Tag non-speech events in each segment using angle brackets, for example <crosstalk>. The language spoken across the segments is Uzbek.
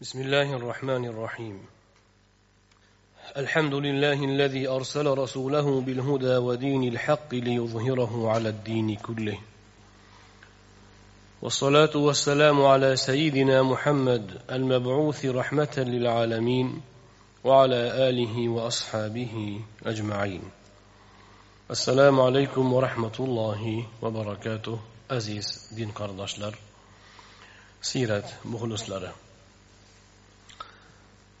بسم الله الرحمن الرحيم. الحمد لله الذي أرسل رسوله بالهدى ودين الحق ليظهره على الدين كله. والصلاة والسلام على سيدنا محمد المبعوث رحمة للعالمين وعلى آله وأصحابه أجمعين. السلام عليكم ورحمة الله وبركاته. aziz din qarindoshlar siyrat muxlislari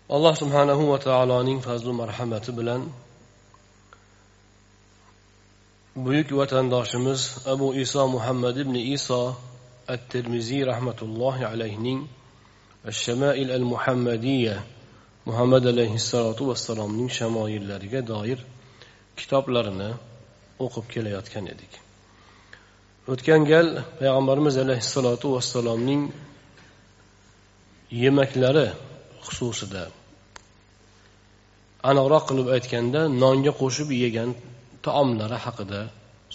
alloh subhanahu va taoloning fazlu marhamati bilan buyuk vatandoshimiz abu iso muhammad ibn iso at termiziy rahmatullohi alayhining shamail al muhammadiya muhammad alayhissalotu vassalomning shamoyillariga doir kitoblarini o'qib kelayotgan edik. O'tgan gal payg'ambarimiz alayhissalotu vassalomning yemaklari xususida aniqroq qilib aytganda nonga qo'shib yegan taomlari haqida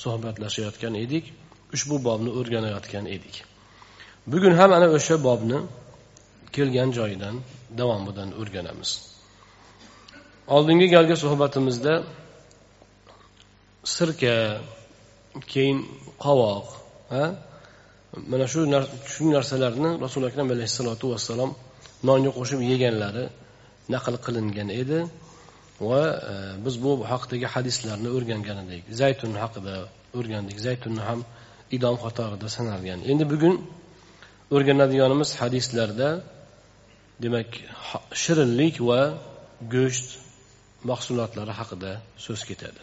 suhbatlashayotgan edik ushbu bobni o'rganayotgan edik. Bugun ham ana o'sha bobni kelgan joyidan davomidan o'rganamiz. Oldingi galgi suhbatimizda sirka keyin qovoq mana shu shu narsalarni rasuli akram alayhissalotu vassalom nonga qo'shib yeganlari naql qilingan edi. va e, biz bu haqdagi hadislarni o'rgangan edik zaytun haqida o'rgandik zaytunni ham idom qatorida sanalgan endi bugun o'rganadiganimiz hadislarda demak shirinlik va go'sht mahsulotlari haqida so'z ketadi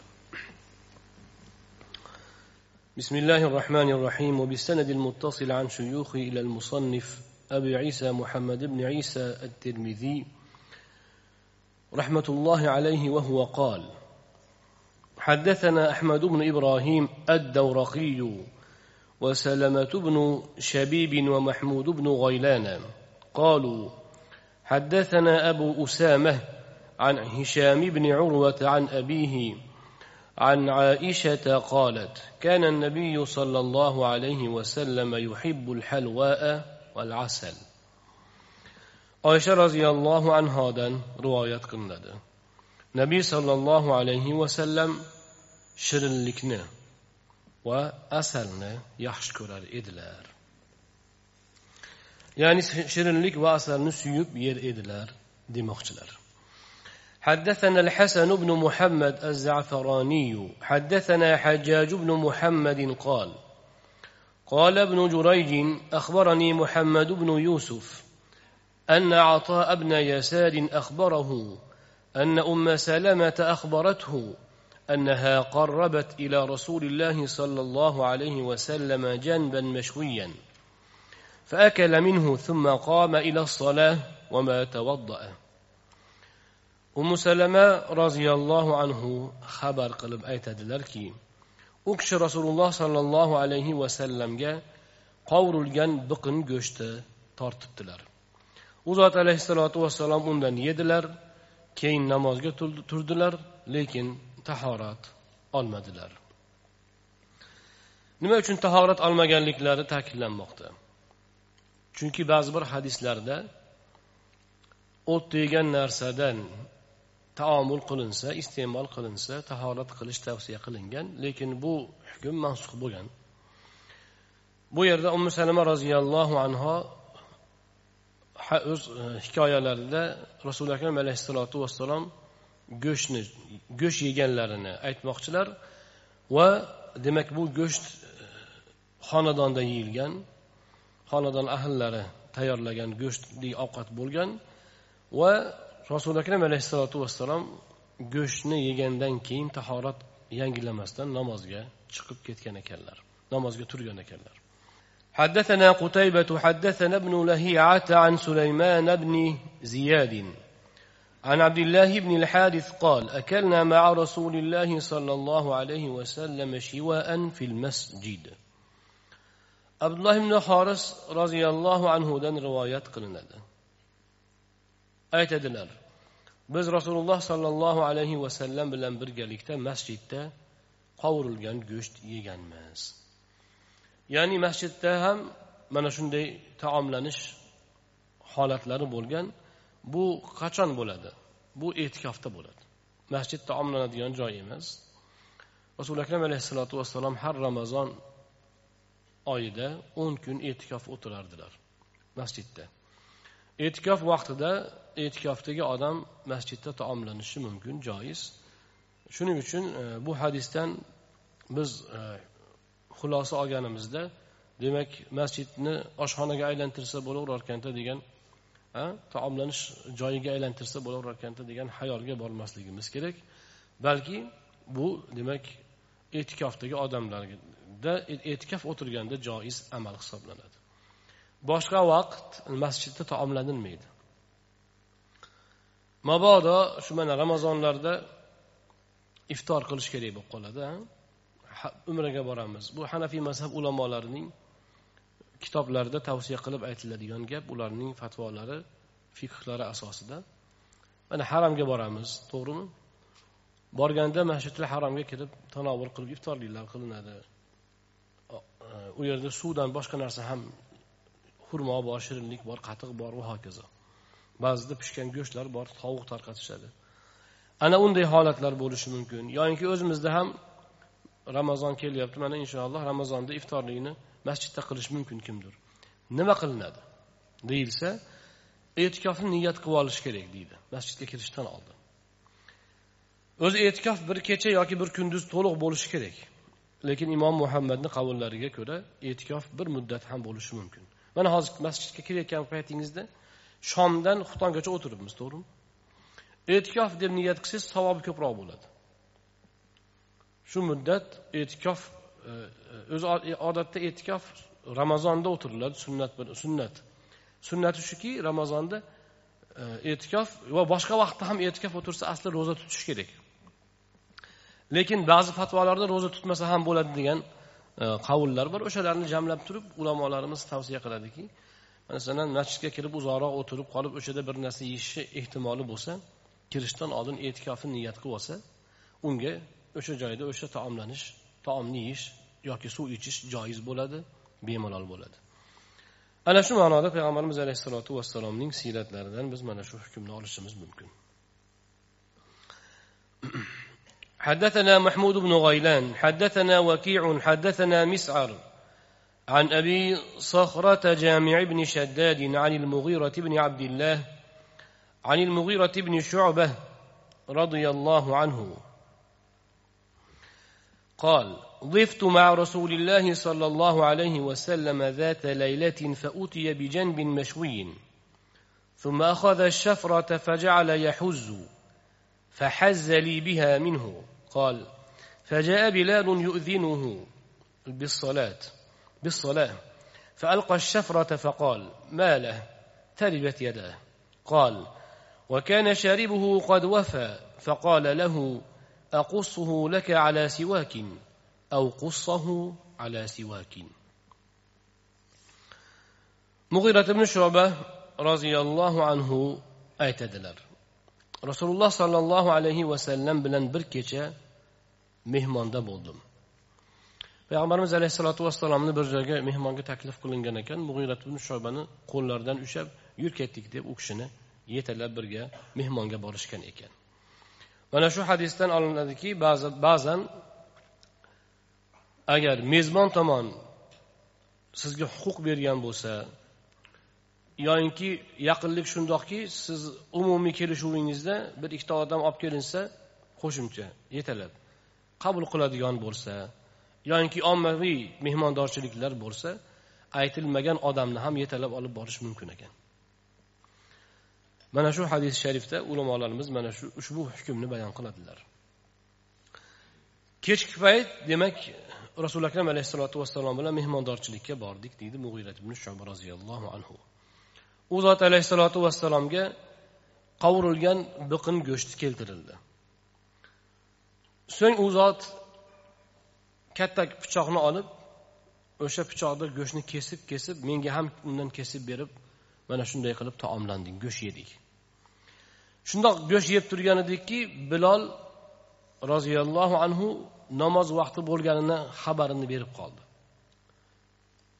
بسم الله الرحمن الرحيم وبالسند المتصل عن شيوخه إلى المصنف أبي عيسى محمد بن عيسى الترمذي رحمة الله عليه وهو قال حدثنا أحمد بن إبراهيم الدورقي وسلمة بن شبيب ومحمود بن غيلان قالوا حدثنا أبو أسامة عن هشام بن عروة عن أبيه عن عائشة قالت كان النبي صلى الله عليه وسلم يحب الحلواء والعسل. Oysha roziyallohu anhodan rivoyat qilinadi nabiy sollallohu alayhi vasallam shirinlikni va asalni yaxshi ko'rar edilar ya'ni shirinlik va asalni suyib yer edilar demoqchilar حدثنا الحسن بن محمد الزعفراني حدثنا حجاج بن محمد قال قال ابن جريج اخبرني محمد بن يوسف أن عطاء بن يسار أخبره أن أم سلمة أخبرته أنها قربت إلى رسول الله صلى الله عليه وسلم جنبا مشويا فأكل منه ثم قام إلى الصلاة وما توضأ. أم سلمة رضي الله عنه خبر قلب ايت دلركي أكش رسول الله صلى الله عليه وسلم قورلجن بقن گوشت تارتبتلر. U zot alayhissalotu vassalom undan yedilar keyin namozga turdilar lekin tahorat olmadilar. Nima uchun tahorat olmaganliklari ta'kidlanmoqda? Chunki ba'zi bir hadislarda o't degan narsadan taomul qilinsa iste'mol qilinsa tahorat qilish tavsiya qilingan lekin bu hukm mansux bo'lgan. Bu yerda ummu salama roziyallohu anhu o'z e, hikoyalarida rasuli akram alayhissalotu vassalom go'shtni go'sht yeganlarini aytmoqchilar va demak bu go'sht e, xonadonda yeyilgan xonadon ahllari tayyorlagan go'shtli ovqat bo'lgan va rasuli akram alayhissalotu vassalom go'shtni yegandan keyin tahorat yangilamasdan namozga chiqib ketgan ekanlar namozga turgan ekanlar. حدثنا قتيبة حدثنا ابن لهيعة عن سليمان بن زياد. عن عبد الله بن الحارث قال أكلنا مع رسول الله صلى الله عليه وسلم شواء في المسجد. عبد الله بن حارس رضي الله عنه دن روايات قلنا aytadilar biz rasululloh sollallohu alayhi vasallam bilan birgalikda masjidda qovurilgan go'sht yeganmiz. Ya'ni masjidda ham mana shunday taomlanish holatlari bo'lgan. Bu qachon bo'ladi? Bu e'tikofda bo'ladi. Masjid taomlanadigan joy emas. Rasuli akram alayhissalotu vassalom har ramazon oyida o'n kun e'tikof o'tirardilar masjidda. E'tikof vaqtida e'tikofdagi odam masjidda taomlanishi mumkin joiz. Shuning uchun e, bu hadisdan biz e, xulosa olganimizda demak masjidni oshxonaga aylantirsa bo'laverarkanda degan taomlanish joyiga aylantirsa bo'laverarkanda degan xayolga bormasligimiz kerak. Balki bu demak e'tikofdagi odamlarda e'tikof o'tirganda joiz amal hisoblanadi. Boshqa vaqt masjidda taomlanilmaydi. Mabodo shu mana ramazonlarda iftor qilish kerak bo'lib qoladi umraga boramiz. Bu hanafiy mazhab ulamolarining kitoblarida tavsiya qilib aytiladigan gap ularning fatvolari fiqhlari asosida. Mana haramga boramiz to'g'rimi? Borganda masjidil haromga kirib tanovul qilib iftorliklar qilinadi. E, u yerda suvdan boshqa narsa ham xurmo bor shirinlik bor qatiq bor va hokazo. Ba'zida pishgan go'shtlar bor tovuq tarqatishadi. Ana unday holatlar bo'lishi mumkin. Yoinki o'zimizda ham ramazon kelyapti mana inshaalloh ramazonda iftorlikni masjidda qilish mumkin kimdir. Nima qilinadi? Deyilsa e'tikofni niyat qilib olish kerak deydi. Masjidga kirishdan oldin. O'zi e'tikof bir kecha yoki bir kunduz to'liq bo'lishi kerak. Lekin imom muhammadni qavullariga ko'ra e'tikof bir muddat ham bo'lishi mumkin. Mana hozir masjidga kirayotgan paytingizda shomdan xuftongacha o'tiribmiz to'g'rimi? E'tikof deb niyat qilsangiz savobi ko'proq bo'ladi. Shu muddat e'tikof e, e, o'zi odatda e'tikof ramazonda o'tiriladi sunnat sunnat. Sunnati shuki ramazonda e, e'tikof va boshqa vaqtda ham e'tikof o'tirsa asli ro'za tutish kerak. Lekin ba'zi fatvolarda ro'za tutmasa ham bo'ladi degan qavullar bor. O'shalarni jamlab turib ulamolarimiz tavsiya qiladiki masalan masjidga kirib uzoqroq o'tirib qolib o'shada bir narsa yeyishi ehtimoli bo'lsa kirishdan oldin e'tikofni niyat qilib olsa unga o'sha joyda o'sha taomlanish taomni yeyish yoki suv ichish joiz bo'ladi bemalol bo'ladi ana shu ma'noda payg'ambarimiz alayhissalotu vassalomning siyratlaridan biz mana shu hukmni olishimiz mumkin حدثنا محمود بن غيلان حدثنا وكيع حدثنا مسعر عن ابي صخره جامع بن شداد عن المغيره بن عبد الله عن المغيره بن شعبه رضي الله عنه قال ضفت مع رسول الله صلى الله عليه وسلم ذات ليلة فأتي بجنب مشوي ثم أخذ الشفرة فجعل يحز فحز لي بها منه. قال فجاء بلال يؤذنه بالصلاة بالصلاة فألقى الشفرة فقال ما له؟ تربت يداه. قال وكان شاربه قد وفى فقال له أقصه لك على سواك أو قصه على سواك مغيرة بن شعبة رضي الله عنه aytadilar rasululloh sollallohu alayhi vasallam bilan bir kecha mehmonda bo'ldim payg'ambarimiz alayhissalotu vassalomni bir joyga mehmonga taklif qilingan ekan mug'irat ibn shobani qo'llaridan ushlab yur ketdik deb u kishini yetalab birga mehmonga borishgan ekan Mana shu hadisdan olinadiki ba'zan agar mezbon tomon sizga huquq bergan bo'lsa yoyinki yaqinlik shundoqki siz umumiy kelishuvingizda bir ikkita odam olib kelinsa qo'shimcha yetalab qabul qiladigan bo'lsa yoyinki ommaviy mehmondorchiliklar bo'lsa aytilmagan odamni ham yetalab olib borish mumkin ekan. Mana shu hadis sharifda ulamolarimiz mana shu ushbu hukmni bayon qiladilar. Kechki payt demak rasuli akram alayhissalotu vassalom bilan mehmondorchilikka bordik deydi mug'irat ibn shoba roziyallohu anhu. U zot alayhissalotu vassalomga qovurilgan biqin go'shti keltirildi. So'ng u zot katta pichoqni olib o'sha pichoqda go'shtni kesib kesib menga ham undan kesib berib mana shunday qilib taomlandik go'sht yedik. Shundoq go'sht yeb turgan edikki bilol roziyallohu anhu namoz vaqti bo'lganini xabarini berib qoldi.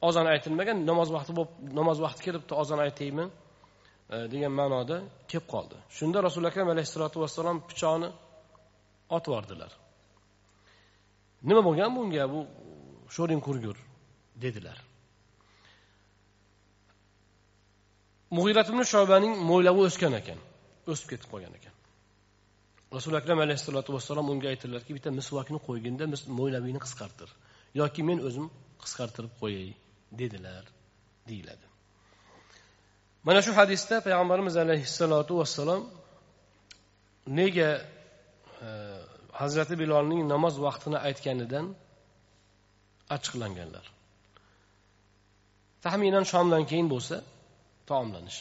Ozon aytilmagan namoz vaqti bo'lib namoz vaqti kelibdi ozon aytaymi e, degan ma'noda kelib qoldi. Shunda rasuli akram alayhissalotu vassalom pichoqni otib yubordilar. Nima bo'lgan bunga? Bu sho'ring qurgur dedilar. Mug'irat ibn shobaning mo'ylovi o'sgan ekan. O'sib ketib qolgan ekan. Rasuli akram alayhissalotu vassalom unga aytdilarki bitta misvokni qo'yginda mo'ylavingni qisqartir. Yoki men o'zim qisqartirib qo'yay dedilar deyiladi. Mana shu hadisda payg'ambarimiz alayhissalotu vassalom nega e, hazrati bilolning namoz vaqtini aytganidan achchiqlanganlar? Taxminan shomdan keyin bo'lsa taomlanish.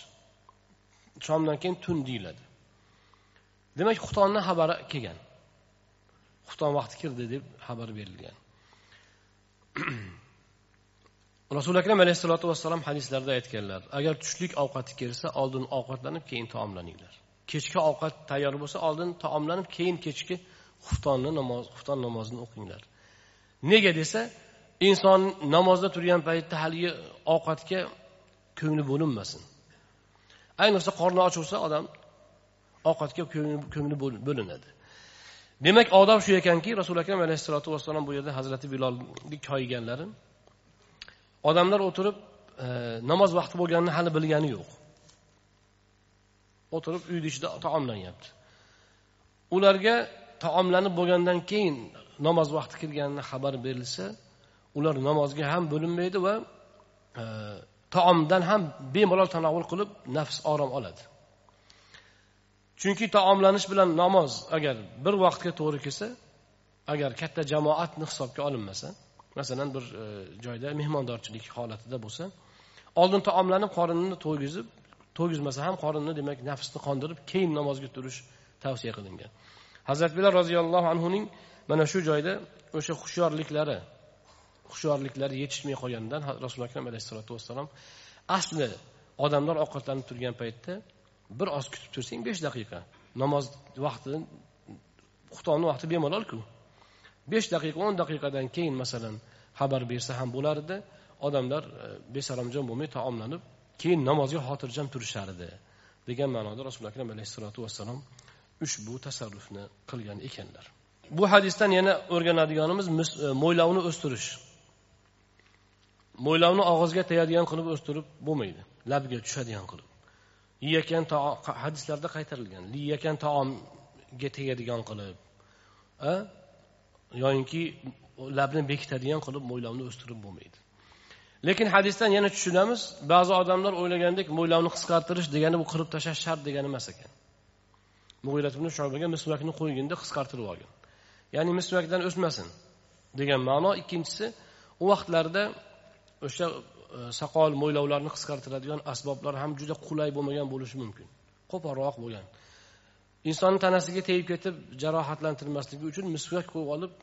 Shomdan keyin tun deyiladi. Demak xuftonni xabari kelgan. Xufton vaqti kirdi deb xabar berilgan. <clears throat> Rasuli akram alayhissalotu vassalom hadislarda aytganlar agar tushlik ovqati kelsa oldin ovqatlanib keyin taomlaninglar. Kechki ovqat tayyor bo'lsa oldin taomlanib keyin kechki xuftonni namoz xufton namozini o'qinglar. Nega desa inson namozda turgan paytda haligi ovqatga ko'ngli bo'linmasin. Ayniqsa qorni och bo'lsa odam ovqatga ko'ngli bo'linadi. Demak odob shu ekanki rasuli akram alayhissalotu vassalom bu yerda hazrati bilolni koyiganlari odamlar o'tirib e, namoz vaqti bo'lganini hali bilgani yo'q. O'tirib uyni ichida taomlanyapti. Ularga taomlanib bo'lgandan keyin namoz vaqti kirganini xabar berilsa ular namozga ham bo'linmaydi va e, taomdan ham bemalol tanovul qilib nafs orom oladi. Chunki taomlanish bilan namoz agar bir vaqtga to'g'ri kelsa agar katta jamoatni hisobga olinmasa masalan bir e, joyda mehmondorchilik holatida bo'lsa oldin taomlanib qorinni to'ygizib to'ygizmasa ham qorinni demak nafsni qondirib keyin namozga turish tavsiya qilingan. Hazrat bilar roziyallohu anhuning mana shu joyda o'sha hushyorliklari hushyorliklari yetishmay qolganidan rasuli akram alayhissalotu vassalom asli odamlar ovqatlanib turgan paytda bir oz kutib tursang besh daqiqa namoz vaqti xuftonni vaqti bemalolku besh daqiqa o'n daqiqadan keyin masalan xabar bersa ham bo'lar edi odamlar e, besalomjon besaromjon bo'lmay taomlanib keyin namozga xotirjam turishar edi degan ma'noda rasuli akram alayhissalotu vassalom ushbu tasarrufni qilgan ekanlar. Bu hadisdan yana o'rganadiganimiz e, mo'ylovni o'stirish. Mo'ylovni og'izga tegadigan qilib o'stirib bo'lmaydi. Labga tushadigan qilib. Yeyotgan hadislarda qaytarilgan. Yeyotgan taomga tegadigan qilib yoyinki labni bekitadigan qilib mo'ylovni o'stirib bo'lmaydi. Lekin hadisdan yana tushunamiz ba'zi odamlar o'ylagandek mo'ylovni qisqartirish degani bu qirib tashlash shart degani emas ekan. Mug'iyrat ibn shobaga misvakni qo'yginda qisqartirib olgan. Ya'ni misvakdan o'smasin degan ma'no. Ikkinchisi u vaqtlarda o'sha e, soqol mo'ylovlarni qisqartiradigan asboblar ham juda qulay bo'lmagan bo'lishi mumkin. Qo'polroq bo'lgan. Insonni tanasiga tegib ketib jarohatlantirmasligi uchun misvak qo'yib olib e,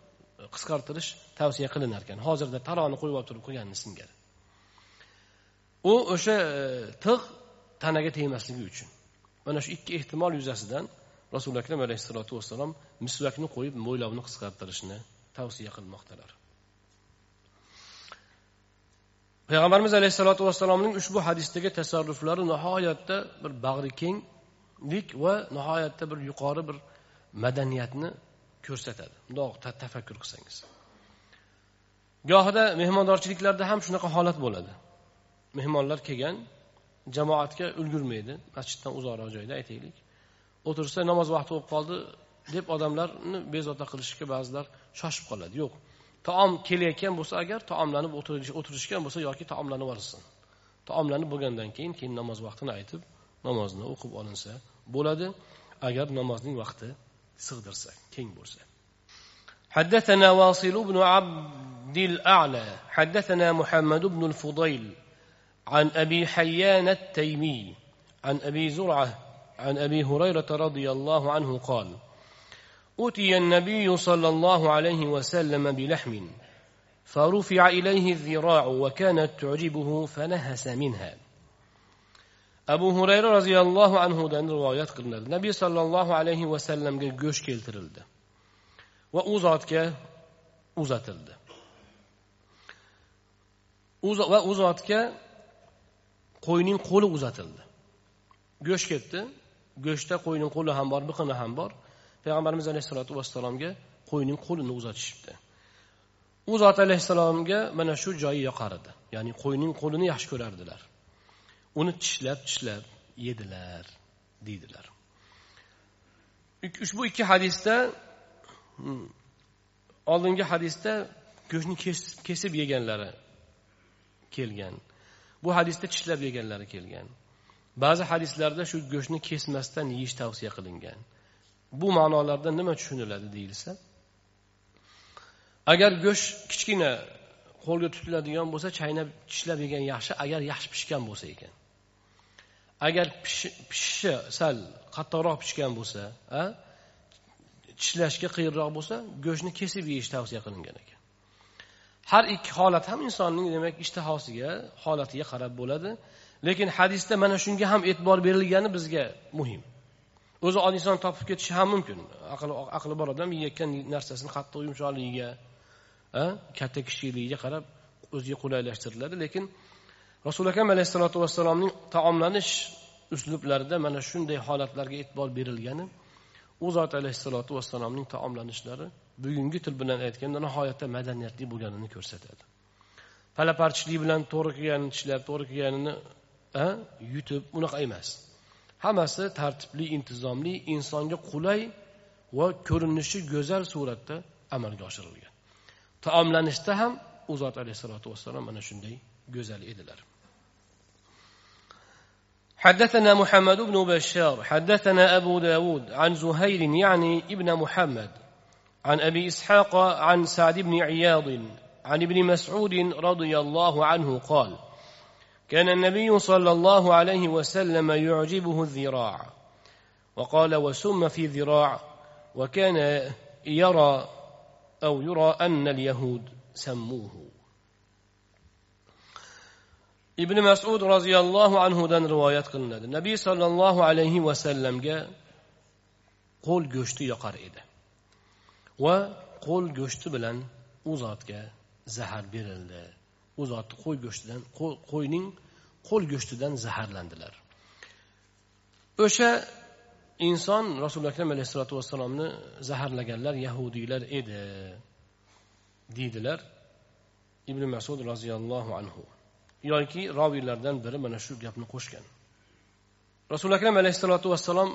qisqartirish tavsiya qilinar ekan. Hozirda taroni qo'yib olib turib qo'yganini singari. U o'sha e, tig' tanaga tegmasligi uchun. Mana shu ikki ehtimol yuzasidan rasuli akram alayhissalotu vassalom misvakni qo'yib mo'ylovni qisqartirishni tavsiya qilmoqdalar. Payg'ambarimiz alayhissalotu vassalomning ushbu hadisdagi tasarruflari nihoyatda bir bag'ri kenglik va nihoyatda bir yuqori bir madaniyatni ko'rsatadi. Bundoq tafakkur qilsangiz. Gohida mehmondorchiliklarda ham shunaqa holat bo'ladi. Mehmonlar kelgan jamoatga ulgurmaydi. Masjiddan uzoqroq joyda aytaylik. O'tirsa namoz vaqti bo'lib qoldi deb odamlarni bezovta qilishga ba'zilar shoshib qoladi. Yo'q. taom kelayotgan bo'lsa agar taomlanib o'tirishgan bo'lsa yoki taomlanib yuborsin taomlanib bo'lgandan keyin keyin namoz vaqtini aytib namozni o'qib olinsa bo'ladi agar namozning vaqti sig'dirsa keng bo'lsa حدثنا واصل بن عبد الأعلى حدثنا محمد بن الفضيل عن أبي حيان التيمي عن أبي زرعة عن أبي هريرة رضي الله عنه قال أتي النبي صلى الله عليه وسلم بلحم فرفع إليه الذراع وكانت تعجبه فنهس منها. أبو هريرة رضي الله عنه دان رواية قلنا النبي صلى الله عليه وسلم قل قوش كيلترلد وأوزاتك أوزاتلد وأوزاتك قوينين قول أوزاتلد قوش كيلت قوشتا قوينين قول هم بار بقنا هم بار. Payg'ambarimiz alayhissalotu vassalomga qo'yning qo'lini uzatishibdi. U zot alayhissalomga mana shu joyi yoqar edi ya'ni qo'yning qo'lini yaxshi ko'rardilar. Uni tishlab tishlab yedilar deydilar. Ushbu ikki hadisda hmm, oldingi hadisda go'shtni kesib yeganlari kelgan. Bu hadisda tishlab yeganlari kelgan. Ba'zi hadislarda shu go'shtni kesmasdan yeyish tavsiya qilingan. Bu ma'nolarda nima tushuniladi deyilsa agar go'sht kichkina qo'lga tutiladigan bo'lsa chaynab tishlab yegan yaxshi agar yaxshi pishgan bo'lsa ekan. Agar pishishi sal qattiqroq pishgan bo'lsa tishlashga qiyinroq bo'lsa go'shtni kesib yeyish tavsiya qilingan ekan. Har ikki holat ham insonning demak ishtahosiga holatiga qarab bo'ladi. Lekin hadisda mana shunga ham e'tibor berilgani bizga muhim. O'zi oddiy topib ketishi ham mumkin. Aqli aqli bor odam yeyayotgan narsasini qattiq yumshoqligiga katta kichikligiga qarab o'ziga qulaylashtiriladi. Lekin rasuli akam alayhissalotu vassalomning taomlanish uslublarida mana shunday holatlarga e'tibor berilgani u zot alayhissalotu vassalomning taomlanishlari bugungi til bilan aytganda nihoyatda madaniyatli bo'lganini ko'rsatadi. Palaparchilik bilan to'g'ri kelgan tishlab to'g'ri kelganini yutib unaqa emas. hammasi tartibli intizomli insonga qulay va ko'rinishi go'zal suratda amalga oshirilgan taomlanishda ham u zot alayhissalotu vassalom mana shunday go'zal edilar حدثنا محمد بن بشار حدثنا أبو داود عن زهير يعني ابن محمد عن أبي إسحاق عن سعد بن عياض عن ابن مسعود رضي الله عنه قال كان النبي صلى الله عليه وسلم يعجبه الذراع وقال وسم في ذراع وكان يرى أو يرى أن اليهود سموه. ابن مسعود رضي الله عنه دان روايات قلنا النبي صلى الله عليه وسلم قول جشت يقر إده وقول جشت بلن أوزاتك زهر برلده u zotni qo'y go'shtidan qo'yning qo'l go'shtidan zaharlandilar. O'sha inson rasuli akram alayhissalotu vassalomni zaharlaganlar yahudiylar edi deydilar ibn masud roziyallohu anhu. Yoki roviylardan biri mana shu gapni qo'shgan. Rasuli akram alayhissalotu vassalom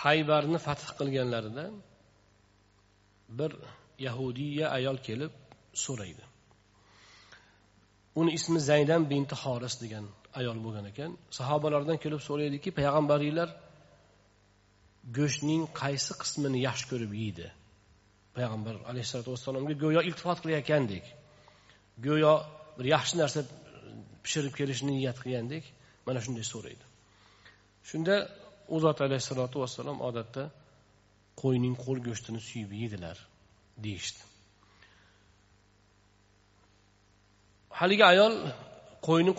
haybarni fath qilganlarida bir yahudiya ayol kelib so'raydi. Uni ismi zaydan binti xoris degan ayol bo'lgan ekan. Sahobalardan kelib so'raydiki payg'ambaringlar go'shtning qaysi qismini yaxshi ko'rib yeydi? Payg'ambar alayhissalotu vassalomga go'yo iltifot qilayotgandek go'yo bir yaxshi narsa pishirib kelishni niyat qilgandek mana shunday so'raydi. Shunda u zot alayhissalotu vassalom odatda qo'yning qo'l go'shtini suyib yeydilar deyishdi. Haligi ayol qo'yni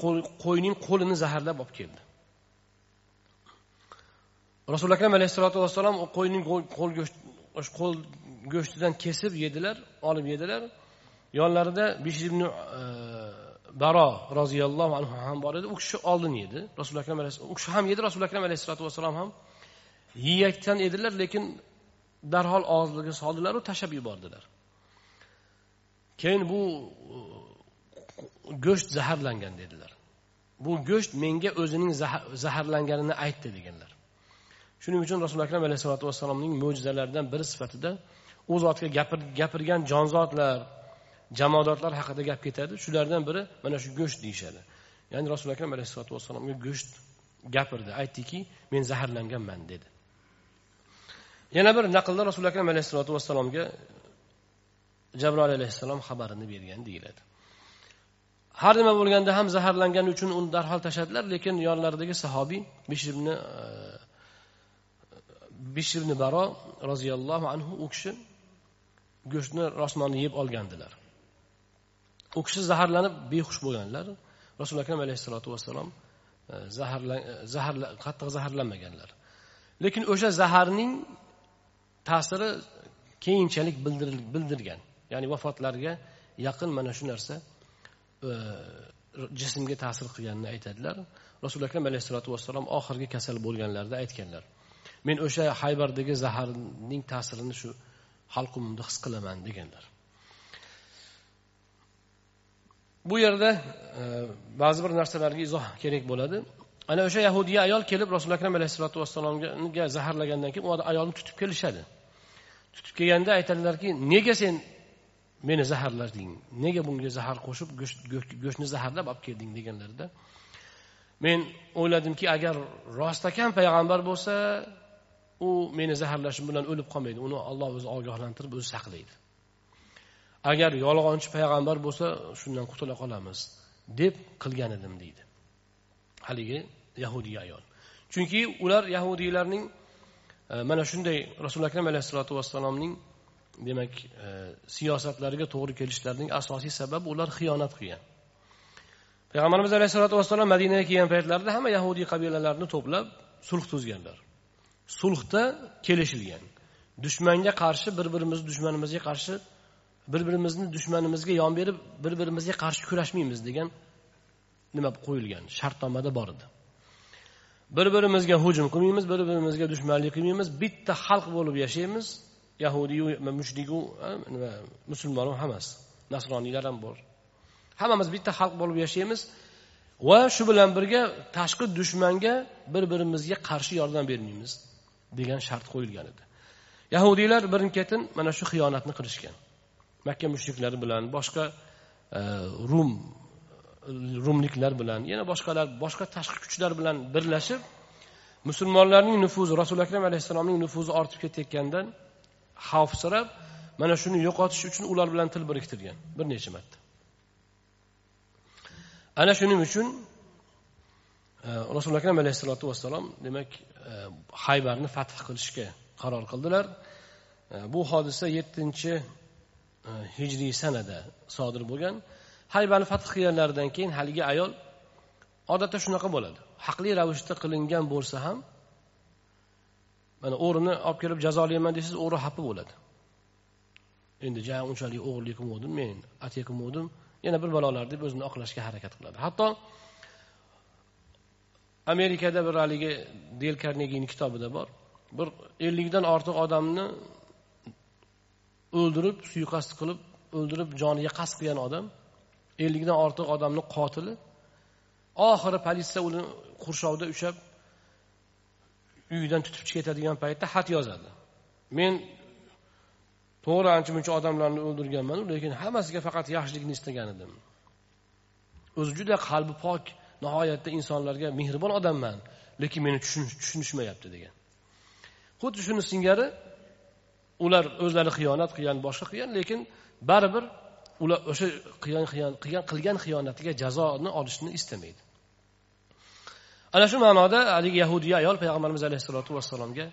qo'yning qo'lini zaharlab olib keldi. Rasuli akram alayhissalotu vassalom qo'yning qo'l go'sht qo'l go'shtidan kesib yedilar olib yedilar. Yonlarida besh ibn e, baro roziyallohu anhu ham bor edi. U kishi oldin yedi. Rasuli akram u kishi ham yedi rasuli akram alayhissalotu vassalom ham yeyayotgan edilar lekin darhol og'izlariga soldilaru tashlab yubordilar. Keyin bu go'sht zaharlangan dedilar. Bu go'sht menga o'zining zaharlanganini aytdi deganlar. Shuning uchun rasululloh akram alayhisalotu vassalomning mo'jizalaridan biri sifatida u zotga gapirgan jonzotlar jamodotlar haqida gap ketadi. Shulardan biri mana shu go'sht deyishadi. Ya'ni rasululloh akram alayhisalotu vassalomga go'sht gapirdi aytdiki men zaharlanganman dedi. Yana bir naqlda rasululloh akram alayhissalotu vassalomga jabroil alayhissalom xabarini bergan deyiladi. Har nima bo'lganda ham zaharlangani uchun uni darhol tashladilar lekin yonlaridagi sahobiy bishr ibn e, bishr ibn baro roziyallohu anhu u kishi go'shtni rosmonni yeb olgandilar. U kishi zaharlanib behush bo'lganlar. Rasuli akram alayhissalotu vassalom e, zahar zaharla qattiq zaharlanmaganlar. Lekin o'sha zaharning ta'siri keyinchalik bildirgan. Ya'ni vafotlarga yaqin mana shu narsa jismga ta'sir qilganini aytadilar. Rasuli akram alayhissalotu vassalom oxirgi kasal bo'lganlarida aytganlar. Men o'sha haybardagi zaharning ta'sirini shu halqumimda his qilaman deganlar. Bu yerda e, ba'zi bir narsalarga izoh kerak bo'ladi. Ana o'sha yahudiya ayol kelib rasuli akram alayhissalotu vassalomga zaharlagandan keyin u ayolni tutib kelishadi. Tutib kelganda aytadilarki nega sen meni zaharlading nega bunga zahar qo'shib go'shtni zaharlab olib kelding deganlarida men o'yladimki agar rostakam payg'ambar bo'lsa u meni zaharlashim bilan o'lib qolmaydi. Uni olloh o'zi ogohlantirib o'zi saqlaydi. Agar yolg'onchi payg'ambar bo'lsa shundan qutula qolamiz deb qilgan edim deydi. Haligi yahudiy ayol. Chunki ular yahudiylarning e, mana shunday rasuli akram alayhissalotu vassalomning demak e, siyosatlariga to'g'ri kelishlarining asosiy sababi ular xiyonat qilgan. Payg'ambarimiz alayhissalotu vassalom madinaga kelgan paytlarida hamma yahudiy qabilalarini to'plab sulh tuzganlar. Sulhda kelishilgan. Dushmanga qarshi bir birimizni dushmanimizga qarshi bir birimizni dushmanimizga yon berib bir birimizga qarshi kurashmaymiz degan nima qo'yilgan shartnomada bor edi. Bir birimizga hujum qilmaymiz bir birimizga dushmanlik qilmaymiz bitta xalq bo'lib yashaymiz. Yahudiyu mushriku nima musulmon hammasi. Nasroniylar ham bor. Hammamiz bitta xalq bo'lib yashaymiz va shu bilan birga tashqi dushmanga bir birimizga qarshi yordam bermaymiz degan shart qo'yilgan edi. Yahudiylar birin ketin mana shu xiyonatni qilishgan. Makka mushriklari bilan boshqa e, rum rumliklar bilan yana boshqalar boshqa tashqi kuchlar bilan birlashib musulmonlarning nufuzi rasuli akram alayhissalomning nufuzi ortib ketayotgandan xavfsirab mana shuni yo'qotish uchun ular bilan til biriktirgan bir necha marta. Ana shuning uchun e, rasuli akram alayhissalotu vassalom demak e, haybarni fath qilishga qaror qildilar. E, bu hodisa yettinchi e, hijriy sanada sodir bo'lgan. Haybarni fath qilganlaridan keyin haligi ayol odatda shunaqa bo'ladi. Haqli ravishda qilingan bo'lsa ham mana o'g'rini olib kelib jazolayman desangiz o'g'ri xafa bo'ladi. Endi ja unchalik o'g'irlik qilmovdim men atya qilmovdim yana bir balolar deb o'zini oqlashga harakat qiladi. Hatto amerikada bir haligi del karnegini kitobida bor. Bir ellikdan ortiq odamni o'ldirib suiqasd qilib o'ldirib joniga qasd qilgan odam ellikdan ortiq odamni qotili oxiri politsiya uni qurshovda ushlab uyidan tutib chiqib ketadigan paytda xat yozadi. Men to'g'ri ancha muncha odamlarni o'ldirganman lekin hammasiga faqat yaxshilikni istagan edim. O'zi juda qalbi pok nihoyatda insonlarga mehribon odamman lekin meni tushunishmayapti degan. Xuddi shuni singari ular o'zlari xiyonat qilgan boshqa qilgan lekin baribir ular o'sha qilgan qilgan xiyonatiga jazoni olishni istamaydi. Ana shu ma'noda haligi yahudiy ayol payg'ambarimiz alayhissalotu vassalomga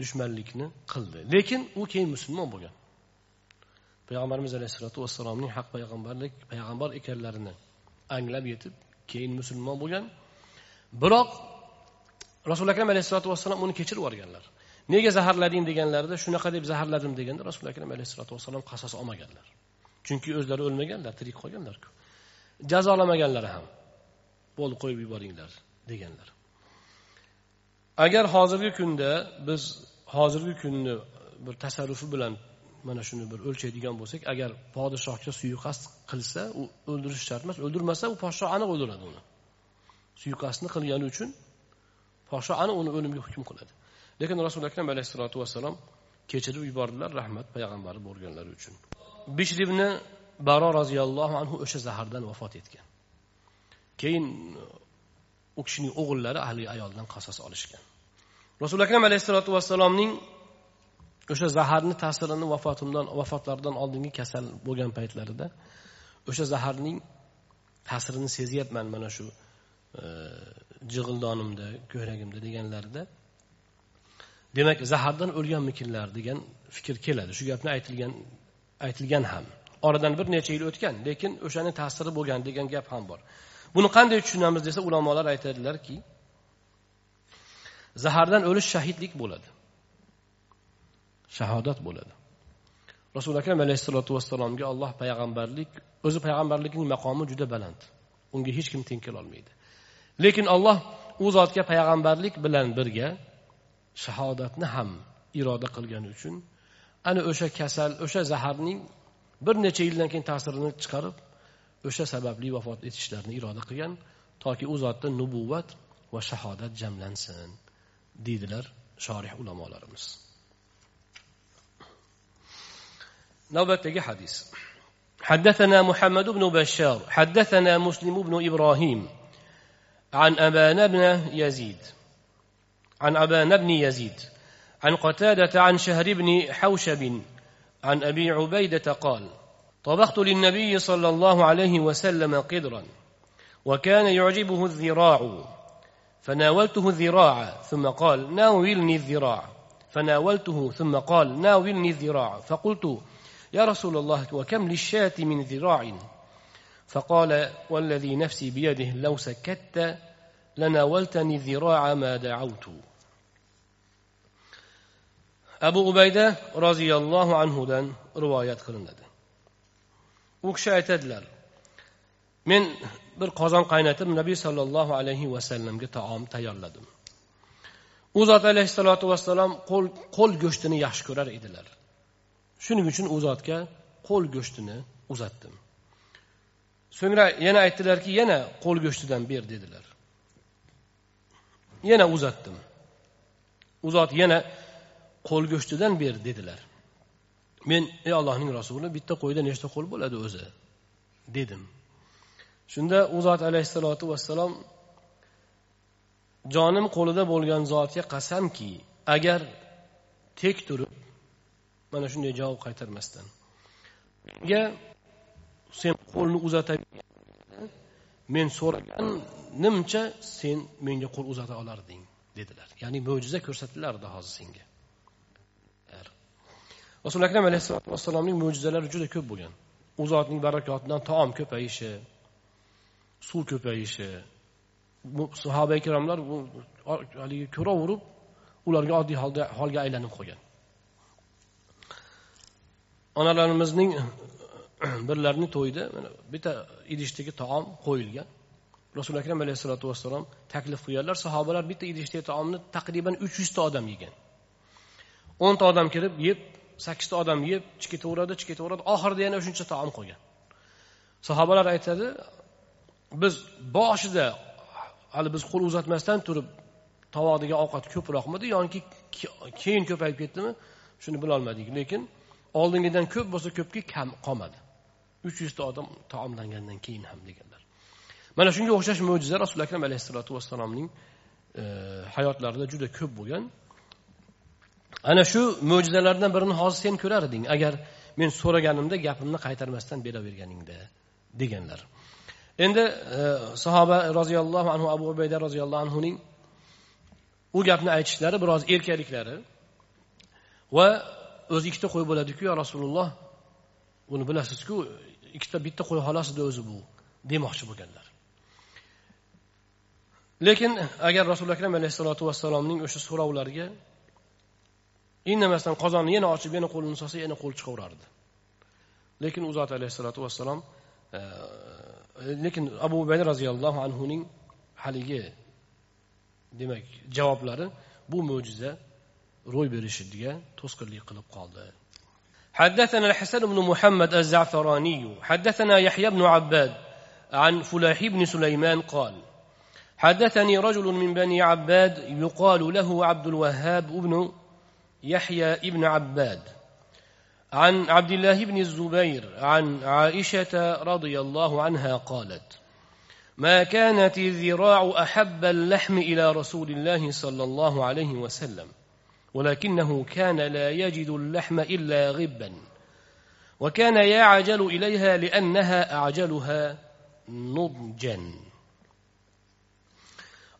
dushmanlikni qildi. Lekin u keyin musulmon bo'lgan. Payg'ambarimiz alayhissalotu vassalomning haq payg'ambarlik payg'ambar ekanlarini anglab yetib keyin musulmon bo'lgan. Biroq rasuli akram alayhissalotu vassalom uni kechirib yuborganlar. Nega zaharlading deganlarida shunaqa deb zaharladim deganda rasuli akram alayhissalotu vassalom qasos olmaganlar. Chunki o'zlari o'lmaganlar tirik qolganlarku. Jazolamaganlar ham. Bo'ldi qo'yib yuboringlar. Deganlar. Agar hozirgi kunda biz hozirgi kunni bir tasarrufi bilan mana shuni bir o'lchaydigan bo'lsak agar podshohga suiqasd qilsa u o'ldirish shart emas. O'ldirmasa u podshoh aniq o'ldiradi uni. Suiqasdni qilgani uchun podshoh aniq uni o'limga hukm qiladi. Lekin rasuli akram alayhissalotu vassalom kechirib yubordilar rahmat payg'ambari bo'lganlari uchun. Bishr ibn baro roziyallohu anhu o'sha zahardan vafot etgan. Keyin u kishining o'g'illari ahli ayoldan qasos olishgan. Rasuli akram alayhissalotu vassalomning o'sha zaharni ta'sirini vafotimdan vafotlaridan oldingi kasal bo'lgan paytlarida o'sha zaharning ta'sirini sezyapman mana shu e, jig'ildonimda ko'kragimda deganlarida. Demak zahardan o'lganmikinlar degan fikr keladi. Shu gapni aytilgan aytilgan ham. Oradan bir necha yil o'tgan lekin o'shani ta'siri bo'lgan degan gap ham bor. Buni qanday tushunamiz desa ulamolar aytadilarki zahardan o'lish shahidlik bo'ladi. Shahodat bo'ladi. Rasuli akram alayhissalotu vassalomga alloh payg'ambarlik o'zi payg'ambarlikning maqomi juda baland. Unga hech kim teng kelolmaydi lekin olloh u zotga payg'ambarlik bilan birga shahodatni ham iroda qilgani uchun ana o'sha kasal o'sha zaharning bir necha yildan keyin ta'sirini chiqarib o'sha sababli vafot etishlarini iroda qilgan toki u zotda nubuvvat va shahodat jamlansin deydilar shorih ulamolarimiz نوبة حديث حدثنا محمد بن بشار حدثنا مسلم بن إبراهيم عن أبان بن يزيد عن أبان بن يزيد عن قتادة عن شهر بن حوشب عن أبي عبيدة قال طبخت للنبي صلى الله عليه وسلم قدرا وكان يعجبه الذراع. فناولته الذراع ثم قال ناولني الذراع. فناولته ثم قال ناولني الذراع. فقلت يا رسول الله وكم للشاة من ذراع؟ فقال والذي نفسي بيده لو سكت لناولتني الذراع ما دعوت. abu ubayda roziyallohu anhudan rivoyat qilinadi u kishi aytadilar men bir qozon qaynatib nabiy sollallohu alayhi vasallamga taom tayyorladim. U zot alayhissalotu vassalom qo'l qo'l go'shtini yaxshi ko'rar edilar. Shuning uchun u zotga qo'l go'shtini uzatdim. So'ngra yana aytdilarki yana qo'l go'shtidan ber dedilar. Yana uzatdim. U zot yana qo'l go'shtidan ber dedilar. Men ey allohning rasuli bitta qo'yda nechta qo'l bo'ladi o'zi? Dedim. Shunda u zot alayhissalotu vassalom jonim qo'lida bo'lgan zotga qasamki agar tek turib mana shunday javob qaytarmasdan unga sen qo'lni uzata men so'raganimcha sen menga qo'l uzata olarding dedilar. Ya'ni mo'jiza ko'rsatilardi hozir senga. Rasuli akram alayhissalotu vassalomning mo'jizalari juda ko'p bo'lgan. U zotning barakotidan taom ko'payishi suv ko'payishi. Sahoba ikromlar haligi ko'raverib ularga oddiy holda holga aylanib qolgan. Onalarimizning <clears throat> birlarining to'yida bitta idishdagi taom qo'yilgan. Rasuli akram alayhissalotu vassalom taklif qilganlar sahobalar bitta idishdagi taomni taqriban uch yuzta odam yegan. O'nta odam kirib yeb sakkizta odam yeb ichib ketaveradi ichib ketaveradi oxirida yana shuncha taom qolgan sahobalar aytadi biz boshida hali biz qo'l uzatmasdan turib tovoqdagi ovqat ko'proqmidi yoki keyin ko'payib ketdimi shuni bilolmadik. Lekin oldingidan ko'p bo'lsa ko'pga kam qolmadi. Uch yuzta odam taomlangandan keyin ham deganlar. Mana shunga o'xshash mo'jiza rasuli akram alayhissalotu vassalomning e, hayotlarida juda ko'p bo'lgan ana shu mo'jizalardan birini hozir sen ko'rar eding. Agar men so'raganimda gapimni qaytarmasdan beraverganingda deganlar. Endi e, sahoba roziyallohu anhu abu ubayda roziyallohu anhuning u gapni aytishlari biroz erkaliklari va o'zi ikkita qo'y bo'ladiku yo rasululloh buni bilasizku ikkita bitta qo'y xolos edi o'zi bu demoqchi bo'lganlar. Lekin agar rasuli akram alayhissalotu vassalomning o'sha so'rovlariga indamasdan qozonni yana ochib yana qo'lini solsa yana qo'l chiqaverardi lekin u zot alayhissalotu vassalom e, lekin abu ubayda roziyallohu anhuning haligi demak javoblari bu mo'jiza ro'y berishiga to'sqinlik qilib qoldi حدثنا الحسن بن محمد الزعفراني حدثنا يحيى بن عباد عن فلاح بن سليمان قال حدثني رجل من بني عباد يقال له عبد الوهاب بن يحيى بن عباد عن عبد الله بن الزبير عن عائشة رضي الله عنها قالت ما كانت الذراع أحب اللحم إلى رسول الله صلى الله عليه وسلم ولكنه كان لا يجد اللحم إلا غبا وكان يعجل إليها لأنها أعجلها نضجا.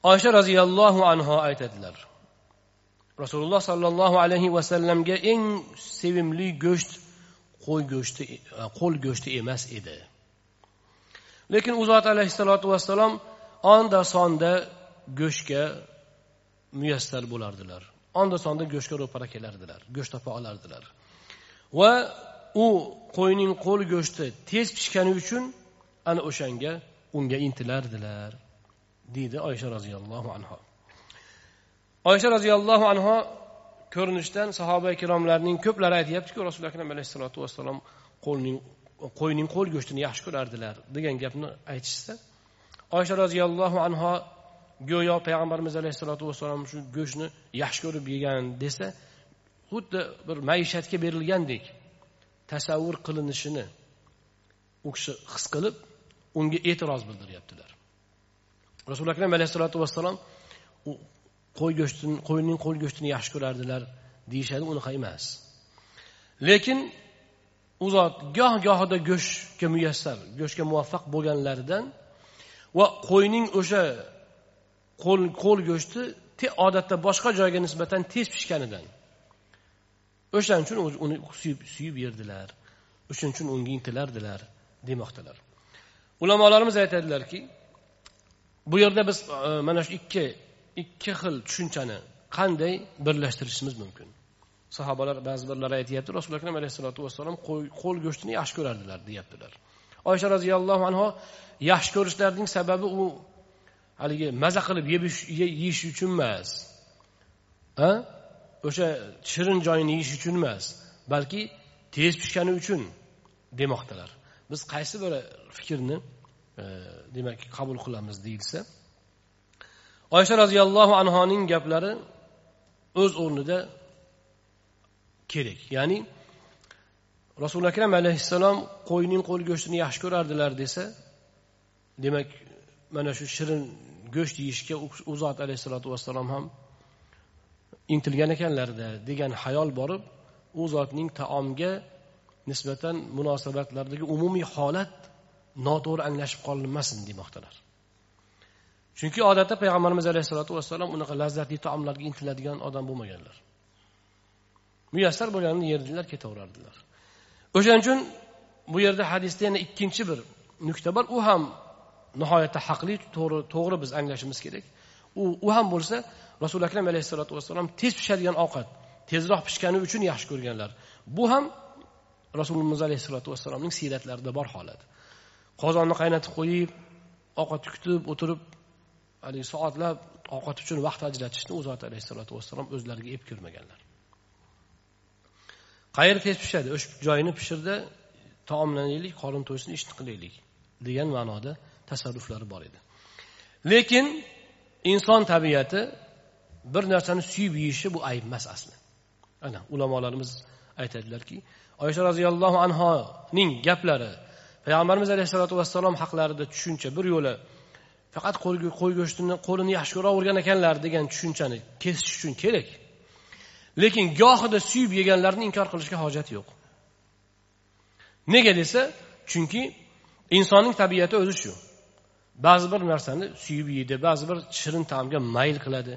oysha roziyallohu anhu aytadilar rasululloh sollallohu alayhi vasallamga eng sevimli go'sht qo'y go'shti e, qo'l go'shti emas edi. Lekin u zot alayhissalotu vassalom onda sonda go'shtga muyassar bo'lardilar. Onda sonda go'shtga ro'para kelardilar go'sht topa olardilar. Va u qo'yning qo'l go'shti tez pishgani uchun ana o'shanga unga intilardilar deydi oysha roziyallohu anhu oysha roziyallohu anhu ko'rinishdan sahoba ikromlarning ko'plari aytyaptiku rasuli akram alayhissalotu vassalom qo'lning qo'yning qo'l go'shtini yaxshi ko'rardilar degan gapni aytishsa oysha roziyallohu anhu go'yo payg'ambarimiz alayhissalotu vassalom shu go'shtni yaxshi ko'rib yegan desa xuddi bir maishatga berilgandek tasavvur qilinishini u kishi his qilib unga e'tiroz bildiryaptilar rasuli akram alayhissalotu vassalom qo'y go'shtini qo'yning qo'l go'shtini yaxshi ko'rardilar deyishadi unaqa emas. Lekin u zot goh gohida go'shtga muyassar go'shtga muvaffaq bo'lganlaridan va qo'yning o'sha qo'l qo'l go'shti odatda boshqa joyga nisbatan tez pishganidan. O'shaning uchun uni suyib suyib yerdilar o'shaning uchun unga intilardilar demoqdalar. Ulamolarimiz aytadilarki bu yerda biz e, mana shu ikki ikki xil tushunchani qanday birlashtirishimiz mumkin? Sahobalar ba'zi birlari aytyapti rasuli akram alayhissalotu vassalom qo'l go'shtini yaxshi ko'rardilar deyaptilar. Oysha roziyallohu anhu yaxshi ko'rishlarining sababi u haligi maza qilib yeyish uchun emas. O'sha shirin joyini yeyish uchun emas balki tez pishgani uchun demoqdalar. Biz qaysi bir fikrni e, demak qabul qilamiz deyilsa oysha roziyallohu anhoning gaplari o'z o'rnida kerak. Ya'ni rasuli akram alayhissalom qo'yning qo'l go'shtini yaxshi ko'rardilar desa demak mana shu shirin go'sht yeyishga u zot alayhissalotu vassalom ham intilgan ekanlarda degan xayol borib u zotning taomga nisbatan munosabatlardagi umumiy holat noto'g'ri anglashib qolinmasin demoqdalar. Chunki odatda payg'ambarimiz alayhissalotu vassalom unaqa lazzatli taomlarga intiladigan odam bo'lmaganlar. Muyassar bo'lganini yerdilar ketaverardilar. O'shaning uchun bu yerda hadisda yana ikkinchi bir nuqta bor. U ham nihoyatda haqli to'g'ri to'g'ri biz anglashimiz kerak. U u ham bo'lsa rasuli akram alayhissalotu vassalom tez pishadigan ovqat tezroq pishgani uchun yaxshi ko'rganlar. Bu ham rasulimiz alayhissalotu vassalomning siyratlarida bor holat. Qozonni qaynatib qo'yib ovqat kutib o'tirib haligi soatlab ovqat uchun vaqt ajratishni u zot alayhissalotu vassalom o'zlariga ep ko'rmaganlar qayeri tez pishadi o'sha joyini pishirdi taomlanaylik qorin to'ysin ishni qilaylik degan ma'noda tasarruflari bor edi. Lekin inson tabiati bir narsani suyib yeyishi bu ayb emas asli. Ana ulamolarimiz aytadilarki oysha roziyallohu anhoning gaplari payg'ambarimiz alayhissalotu vassalom haqlarida tushuncha bir yo'la faqat qo'y go'shtini qo'lini yaxshi ko'ravergan ekanlar degan tushunchani kesish uchun kerak. Lekin gohida suyib yeganlarni inkor qilishga hojat yo'q. Nega desa chunki insonning tabiati o'zi shu. Ba'zi bir narsani suyib yeydi ba'zi bir shirin taomga mayl qiladi.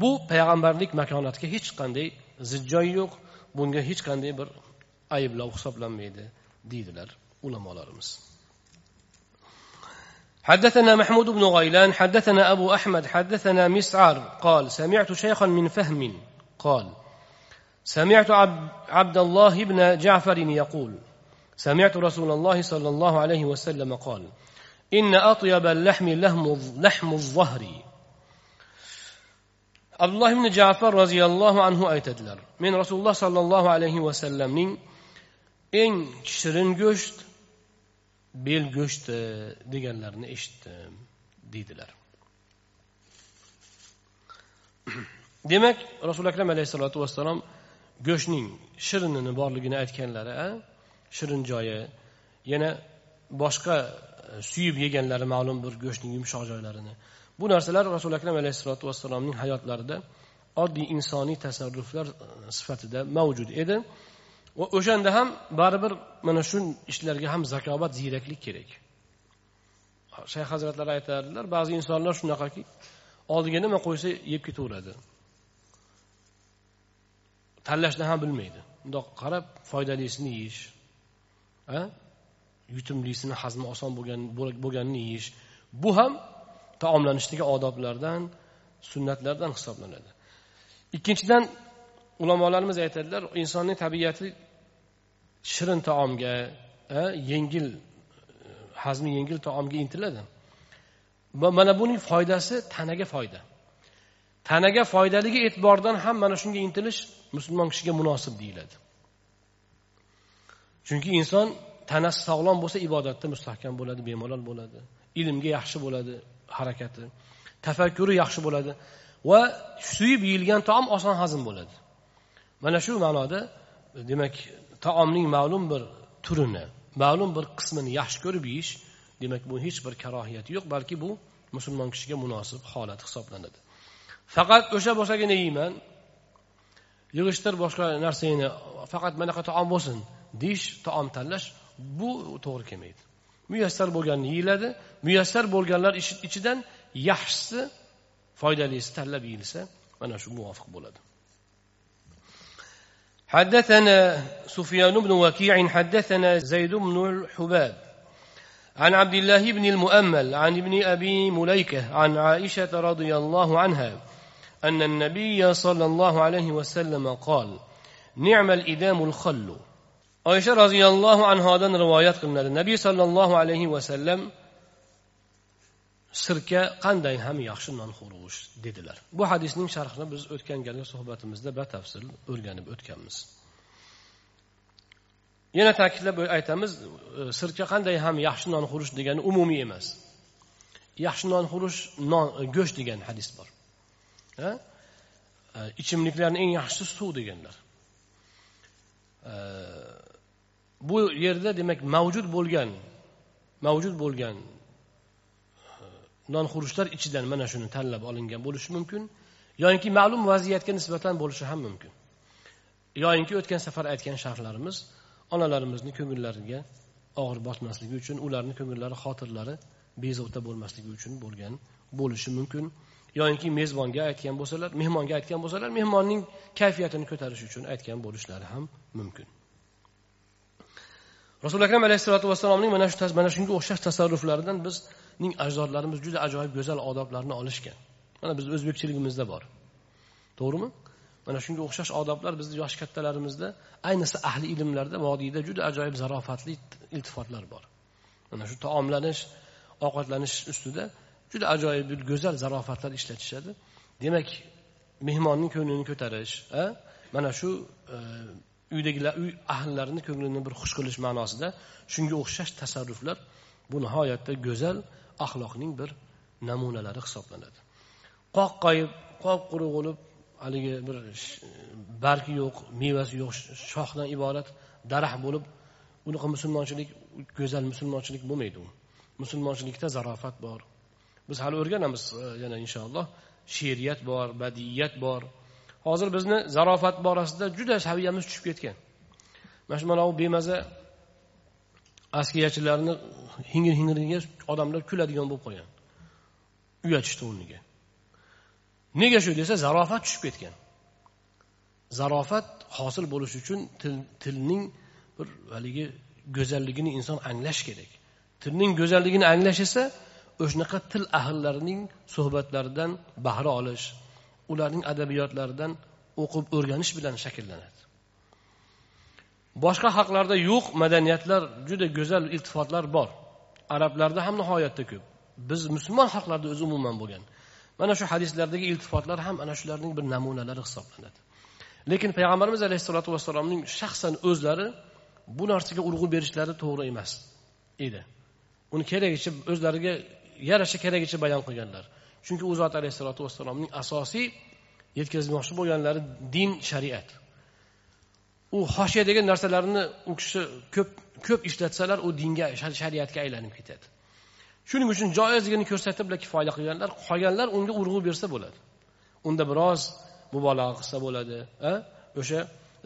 Bu payg'ambarlik makonatiga hech qanday zidjoy yo'q. Bunga hech qanday bir ayblov hisoblanmaydi deydilar ulamolarimiz. حدثنا محمود بن غيلان حدثنا أبو أحمد حدثنا مسعر قال سمعت شيخا من فهم قال سمعت عبد الله بن جعفر يقول سمعت رسول الله صلى الله عليه وسلم قال إن أطيب اللحم لحم الظهر. abdulloh ibn jafar roziyallohu anhu aytadilar men rasululloh sollallohu alayhi vasallamning eng shirin go'sht bel go'shti deganlarini eshitdim deydilar. Demak rasuli akram alayhissalotu vassalom go'shtning shirinini borligini aytganlari shirin joyi yana boshqa e, suyib yeganlari ma'lum bir go'shtning yumshoq joylarini. Bu narsalar rasuli akram alayhissalotu vassalomning hayotlarida oddiy insoniy tasarruflar e, sifatida mavjud edi. Va o'shanda ham baribir mana shu ishlarga ham zakovat ziyraklik kerak. Shayx hazratlari aytardilar ba'zi insonlar shunaqaki oldiga nima qo'ysa yeb ketaveradi. Tanlashni ham bilmaydi. Bundoq qarab foydalisini yeyish yutumlisini hazmi oson bo'lgan bo'lganini yeyish. Bu ham taomlanishdagi odoblardan sunnatlardan hisoblanadi. Ikkinchidan ulamolarimiz aytadilar insonning tabiati shirin taomga yengil hazmi yengil taomga intiladi. Mana buning foydasi tanaga foyda. Tanaga foydaligi e'tiboridan ham mana shunga intilish musulmon kishiga munosib deyiladi. Chunki inson tanasi sog'lom bo'lsa ibodatda mustahkam bo'ladi bemalol bo'ladi. Ilmga yaxshi bo'ladi harakati. Tafakkuri yaxshi bo'ladi. Va suyib yeyilgan taom oson hazm bo'ladi. Mana shu ma'noda demak taomning ma'lum bir turini ma'lum bir qismini yaxshi ko'rib yeyish demak bu hech bir karohiyati yo'q balki bu musulmon kishiga munosib holat hisoblanadi. Faqat o'sha bo'lsagina yeyman yig'ishtir boshqa narsangni faqat manaqa taom bo'lsin deyish taom tanlash bu to'g'ri kelmaydi. Muyassar bo'lganini yeyiladi muyassar bo'lganlar ichidan yaxshisi foydalisi tanlab yeyilsa mana shu muvofiq bo'ladi. حدثنا سفيان بن وكيع حدثنا زيد بن الحباب عن عبد الله بن المؤمل عن ابن أبي مليكة عن عائشة رضي الله عنها أن النبي صلى الله عليه وسلم قال نعم الإدام الخل. oysha roziyallohu anhodan rivoyat qilinadi nabiy sollallohu alayhi vasallam sirka qanday ham yaxshi non nonxo'rg'ush dedilar. Bu hadisning sharhini biz o'tgan galgi suhbatimizda batafsil o'rganib o'tganmiz. Yana ta'kidlab aytamiz e, sirka qanday ham yaxshi non xurush degani umumiy emas. Yaxshi non xurush non e, go'sht degan hadis bor. Ha? E, ichimliklarni eng yaxshisi suv deganlar. Bu yerda demak mavjud bo'lgan mavjud bo'lgan nonxurushlar ichidan mana shuni tanlab olingan bo'lishi mumkin. Yoinki ma'lum vaziyatga nisbatan bo'lishi ham mumkin. Yoyinki o'tgan safar aytgan sharhlarimiz onalarimizni ko'ngillariga og'ir botmasligi uchun ularni ko'ngillari xotirlari bezovta bo'lmasligi uchun bo'lgan bo'lishi mumkin. Yoyinki mezbonga aytgan bo'lsalar mehmonga aytgan bo'lsalar mehmonning kayfiyatini ko'tarish uchun aytgan bo'lishlari ham mumkin. Rasuli akram alayhissalotu vassalomning mana shu mana shunga o'xshash tasarruflaridan biz ning ajdodlarimiz juda ajoyib go'zal odoblarni olishgan. Mana bizni o'zbekchiligimizda bor. To'g'rimi? Mana shunga o'xshash odoblar bizni yosh kattalarimizda ayniqsa ahli ilmlarda vodiyda juda ajoyib zarofatli iltifotlar bor. Mana shu taomlanish ovqatlanish ustida juda ajoyib go'zal zarofatlar ishlatishadi. Demak mehmonning ko'nglini ko'tarish mana shu e, uydagilar uy ahllarini ko'nglini bir xush qilish ma'nosida shunga o'xshash tasarruflar bu nihoyatda go'zal axloqning bir namunalari hisoblanadi. Qoqqayib qop quruq bo'lib haligi bir bargi yo'q mevasi yo'q shoxdan iborat daraxt bo'lib unaqa musulmonchilik go'zal musulmonchilik bo'lmaydi u. Musulmonchilikda zarofat bor. Biz hali o'rganamiz e, yana inshaalloh. She'riyat bor badiyat bor. Hozir bizni zarofat borasida juda saviyamiz tushib ketgan. Mana shu mana bu bemaza askiyachilarni hingir hingiriga odamlar kuladigan bo'lib qolgan. Uyatishni o'rniga. Nega shu desa zarofat tushib ketgan. Zarofat hosil bo'lishi uchun til tilning bir haligi go'zalligini inson anglash kerak. Tilning go'zalligini anglash esa o'shanaqa til ahllarining suhbatlaridan bahra olish ularning adabiyotlaridan o'qib o'rganish bilan shakllanadi. Boshqa xalqlarda yo'q madaniyatlar juda go'zal iltifotlar bor. Arablarda ham nihoyatda ko'p. Biz musulmon xalqlarda o'zi umuman bo'lgan. Mana shu hadislardagi iltifotlar ham ana shularning bir namunalari hisoblanadi. Lekin payg'ambarimiz alayhissalotu vassalomning shaxsan o'zlari bu narsaga urg'u berishlari to'g'ri emas edi. Uni keragicha o'zlariga yarasha keragicha bayon qilganlar. Chunki u zot alayhissalotu vassalomning asosiy yetkazmoqchi bo'lganlari din shariat. u hoshiya degan narsalarni u kishi ko'p ko'p ishlatsalar u dinga shariatga aylanib ketadi shuning uchun joizligini ko'rsatib kifoya qilganlar qolganlar unga urg'u bersa bo'ladi unda biroz mubolag'a qilsa bo'ladi o'sha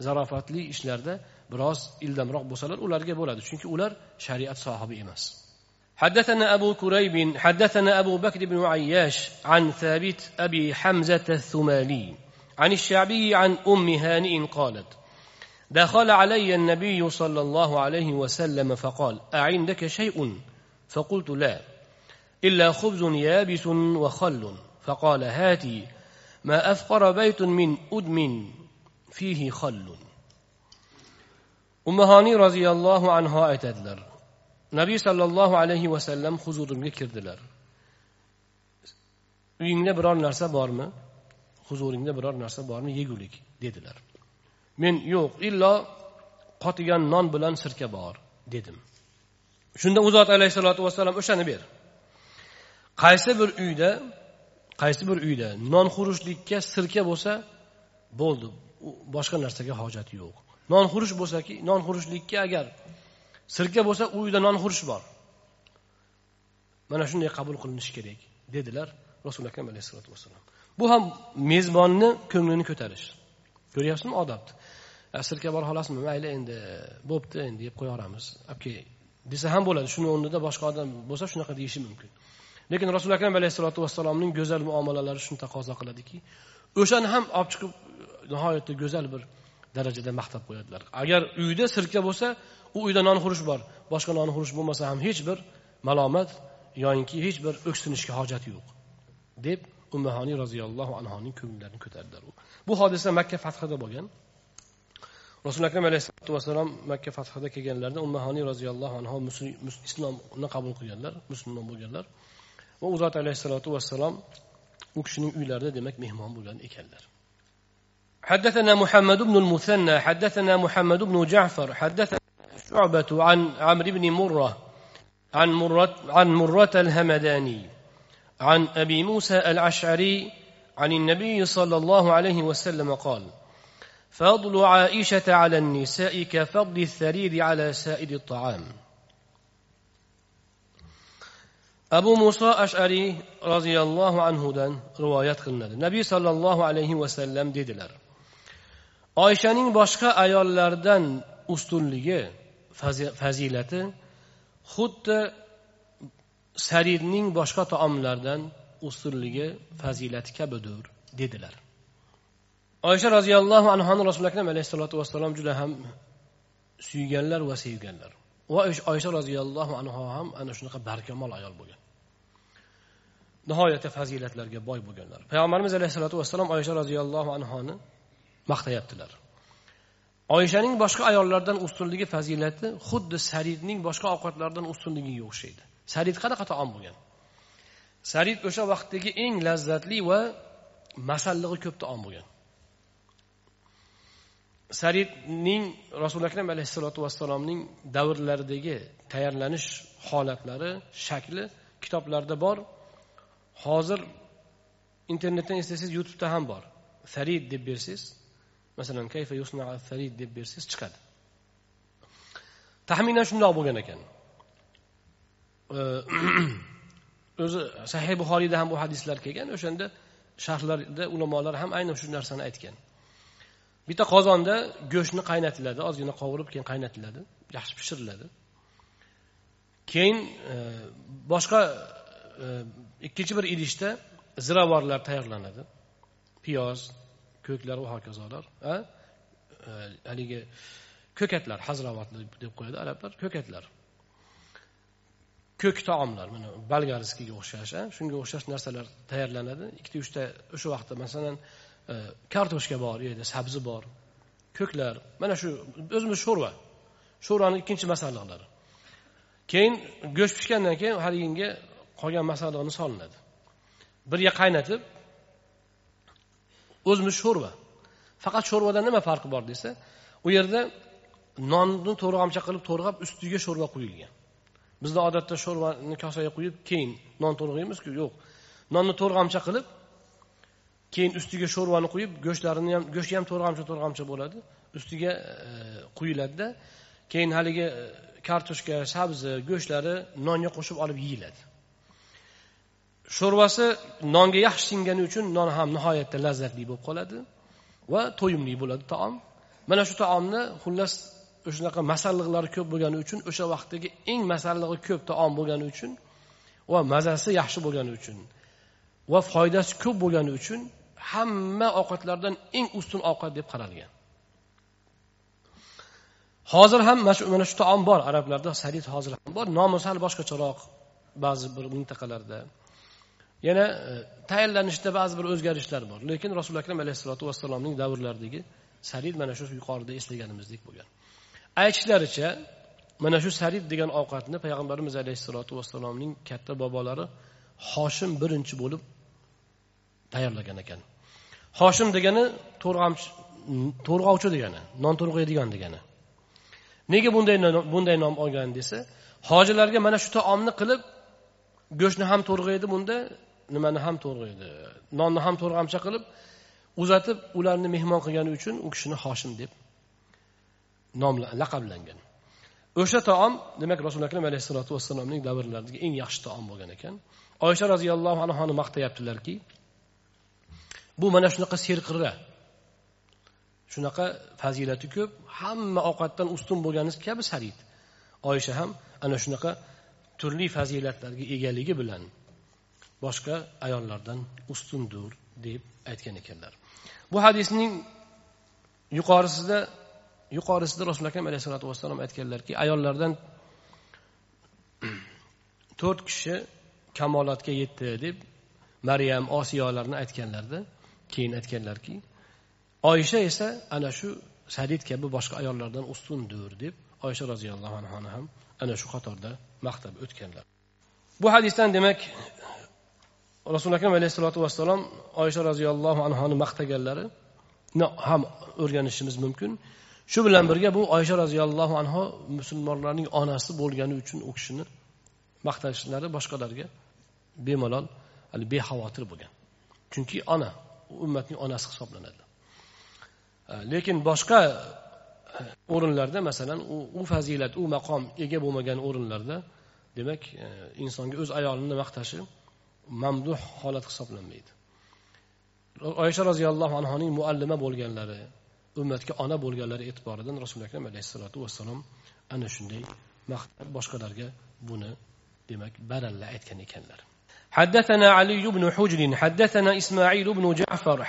zarofatli ishlarda biroz ildamroq bo'lsalar ularga bo'ladi chunki ular shariat sohibi emas حدثنا أبو كريب حدثنا أبو بكر بن عياش عن ثابت أبي حمزة الثمالي عن الشعبي عن أم هانئ قالت دخل علي النبي صلى الله عليه وسلم فقال أعندك شيء؟ فقلت لا إلا خبز يابس وخل. فقال هاتي ما أفقر بيت من أدم فيه خل. أمهاني رضي الله عنها أتدلر. نبي صلى الله عليه وسلم خزورم كردلر وين biror narsa bormi huzuringda biror narsa bormi yegulik dedilar men yo'q illo qotigan non bilan sirka bor dedim. Shunda u zot alayhissalotu vassalam o'shani ber. Qaysi bir uyda qaysi bir uyda nonxurushlikka sirka bo'lsa bo'ldi boshqa narsaga hojati yo'q. Nonxurush bo'lsaki nonxurushlikka agar sirka bo'lsa u uyda nonxurush bor. Mana shunday qabul qilinishi kerak dedilar rasuli akram alayhissalotu vassalam. Bu ham mezbonni ko'nglini ko'tarish. Ko'ryapsizmi odobni sirka bor xolasmi mayli endi bo'pti endi yeb qo'yaveramiz olib kel desa ham bo'ladi. Shuni o'rnida boshqa odam bo'lsa shunaqa deyishi mumkin. Lekin rasuli akram alayhissalotu vassalomning go'zal muomalalari shuni taqozo qiladiki o'shani ham olib chiqib nihoyatda go'zal bir darajada maqtab qo'yadilar. Agar uyda sirka bo'lsa u uyda nonxurush bor. Boshqa nonxurush bo'lmasa ham hech bir malomat yoyinki hech bir o'ksinishga hojati yo'q deb umahoniy roziyallohu anhuning ko'ngillarini ko'tardilar bu hodisa makka fathida bo'lgan. Rasuli akram alayhisalotu vassalom makka fathida kelganlarida umahoniy roziyallohu anhu islomni qabul qilganlar musulmon bo'lganlar va u zot alayhissalotu vassalom u kishining uylarida demak mehmon bo'lgan ekanlar حدثنا محمد بن المثنى حدثنا محمد بن جعفر حدثنا شعبة عن عمرو بن مرة عن مرة عن مرة الهمداني عن أبي موسى الأشعري عن النبي صلى الله عليه وسلم قال فضل عائشة على النساء كفضل الثريد على سائر الطعام abu muso ashariy roziyallohu anhudan rivoyat qilinadi nabiy sollallohu alayhi vasallam dedilar oyshaning boshqa ayollardan ustunligi fazilati xuddi saridning boshqa taomlardan ustunligi fazilati kabidir dedilar Oysha roziyallohu anhuni rasuli akram alayhissalotu vassalom juda ham suyganlar va sevganlar. Va oysha roziyallohu anhu ham ana shunaqa barkamol ayol bo'lgan. Nihoyatda fazilatlarga boy bo'lganlar. Payg'ambarimiz alayhissalotu vassalom oysha roziyallohu anhoni maqtayaptilar. Oyshaning boshqa ayollardan ustunligi fazilati xuddi saridning boshqa ovqatlardan ustunligiga o'xshaydi. Sarid qanaqa taom bo'lgan. Sarid o'sha vaqtdagi eng lazzatli va masallig'i ko'p taom bo'lgan. Saridning rasuli akram alayhissalotu vassalomning davrlaridagi tayyorlanish holatlari shakli kitoblarda bor. Hozir internetdan istasangiz youtubeda ham bor. Farid deb bersangiz masalan kayfa yusna farid deb bersangiz chiqadi. Taxminan shundoq bo'lgan ekan. <clears throat> O'zi sahih buxoriyda ham bu hadislar kelgan. O'shanda sharhlarda ulamolar ham aynan shu narsani aytgan. Bitta qozonda go'shtni qaynatiladi ozgina qovurib keyin qaynatiladi yaxshi pishiriladi. Keyin e, boshqa e, ikkinchi bir idishda ziravorlar tayyorlanadi. Piyoz ko'klar va hokazolar e, haligi ko'katlar hazravot deb qo'yadi arablar ko'katlar. Ko'k taomlar mana bolgarskiga o'xshash shunga o'xshash narsalar tayyorlanadi. Ikkita uchta o'sha vaqtda masalan kartoshka bor u yerda sabzi bor ko'klar mana shu o'zimiz sho'rva sho'rvani ikkinchi masalliqlari keyin go'sht pishgandan keyin haliginga qolgan masalliqni solinadi birga qaynatib o'zimiz sho'rva faqat sho'rvadan nima farqi bor desa u yerda nonni to'rg'amcha qilib to'rg'ab ustiga sho'rva quyilgan bizda odatda sho'rvani kosaga quyib keyin non to'rg'aymizku yo'q nonni to'rg'amcha qilib keyin ustiga sho'rvani quyib go'shtlarini ham go'shti ham to'rg'amcha to'rg'amcha bo'ladi. Ustiga e, quyiladida keyin haligi e, kartoshka sabzi go'shtlari nonga qo'shib olib yeyiladi. Sho'rvasi nonga yaxshi singani uchun non ham nihoyatda lazzatli bo'lib qoladi va to'yimli bo'ladi taom. Mana shu taomni xullas shunaqa masalliqlari ko'p bo'lgani uchun o'sha vaqtdagi eng masallig'i ko'p taom bo'lgani uchun va mazasi yaxshi bo'lgani uchun va foydasi ko'p bo'lgani uchun hamma ovqatlardan eng ustun ovqat deb qaralgan. Hozir ham mana shu taom bor arablarda sarid hozir ham bor. Nomi sal boshqacharoq ba'zi bir mintaqalarda. Yana e, tayyorlanishda ba'zi bir o'zgarishlar bor. Lekin rasululo akram alayhissalotu vassalomning davrlaridagi sarid mana shu yuqorida eslaganimizdek bo'lgan. Aytishlaricha mana shu sarid degan ovqatni payg'ambarimiz alayhissalotu vassalomning katta bobolari hoshim birinchi bo'lib tayyorlagan ekan. Hoshim degani to'rg'ovchi degani non to'rg'aydigan degani. Nega bunday bunday nom olgan desa hojilarga mana shu taomni qilib go'shtni ham to'rg'aydi bunda nimani ham to'rg'aydi nonni ham to'rg'amcha qilib uzatib ularni mehmon qilgani uchun u kishini hoshim deb nom laqablangan. O'sha taom demak rasululo akram alayhissalotu vassalomning davrlaridagi eng yaxshi taom bo'lgan ekan. Oysha roziyallohu anhuni maqtayaptilarki bu mana shunaqa serqirra shunaqa fazilati ko'p. Hamma ovqatdan ustun bo'lgani kabi sarid oysha ham ana shunaqa turli fazilatlarga egaligi bilan boshqa ayollardan ustundir deb aytgan ekanlar. Bu hadisning yuqorisida yuqorisida rasuli akram alayhisalotu vassalom aytganlarki ayollardan to'rt kishi kamolatga yetdi deb maryam osiyolarni aytganlarida keyin aytganlarki oysha esa ana shu sadid kabi boshqa ayollardan ustundir deb oysha roziyallohu anhuni ham ana shu qatorda maqtab o'tganlar. Bu hadisdan demak rasuli akram alayhissalotu vassalom oysha roziyallohu anhoni maqtaganlari ham o'rganishimiz mumkin. Shu bilan birga bu oysha roziyallohu anhu musulmonlarning onasi bo'lgani uchun u kishini maqtashlari boshqalarga bemalol bexavotir bo'lgan. Chunki ona ummatning onasi hisoblanadi. Э, lekin boshqa э, o'rinlarda masalan u fazilat u maqom ega bo'lmagan o'rinlarda demak e, insonga o'z ayolini maqtashi mamduh holat hisoblanmaydi. Oysha roziyallohu anhoning muallima bo'lganlari ummatga ona bo'lganlari e'tiboridan rasuli akram alayhissalotu vassalom ana shunday maqtab boshqalarga buni demak baralla aytgan ekanlar. حدثنا علي بن حجر حدثنا إسماعيل بن جعفر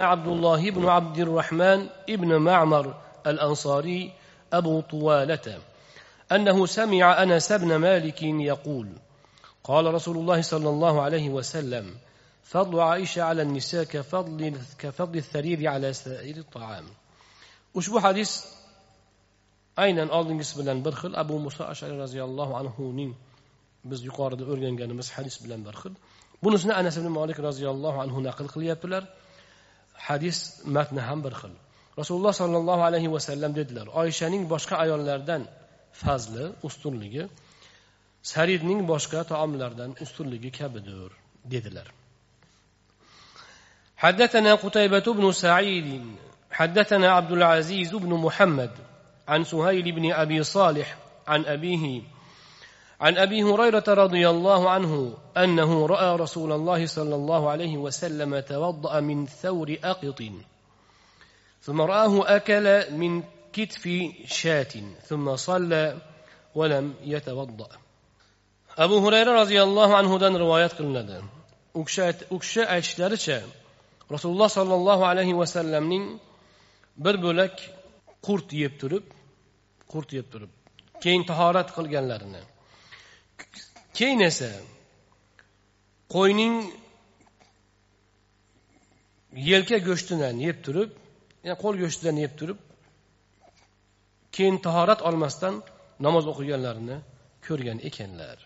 عبد الله بن عبد الرحمن ابن معمر الأنصاري أبو طوالة أنه سمع أنس بن مالك يقول قال رسول الله صلى الله عليه وسلم فضل عائشة على النساء كفضل, كفضل الثريد على سائر الطعام. Ushbu hadis aynan oldingisi bilan bir xil abu muso ashari roziyallohu anhuning biz yuqorida o'rganganimiz hadis bilan bir xil bunisini anas ibn molik roziyallohu anhu naql qilyaptilar hadis matni ham bir xil rasululloh sollallohu alayhi vasallam dedilar oyshaning boshqa ayollardan fazli ustunligi saridning boshqa taomlardan ustunligi kabidir dedilar حدثنا قتيبة بن سعيد حدثنا عبد العزيز بن محمد عن سهيل بن ابي صالح عن ابيه عن أبي هريرة رضي الله عنه أنه رأى رسول الله صلى الله عليه وسلم توضأ من ثور أقط ثم رآه أكل من كتف شاة ثم صلى ولم يتوضأ. أبو هريرة رضي الله عنه دان روايات قلنا. أكشأ اشترشا رسول الله صلى الله عليه وسلم بربلك bo'lak يبترب yeb يبترب. qurt yeb قل keyin tahorat keyin esa qo'yning yelka go'shtidan yeb turib yani qo'l go'shtidan yeb turib keyin tahorat olmasdan namoz o'qiganlarini ko'rgan ekanlar.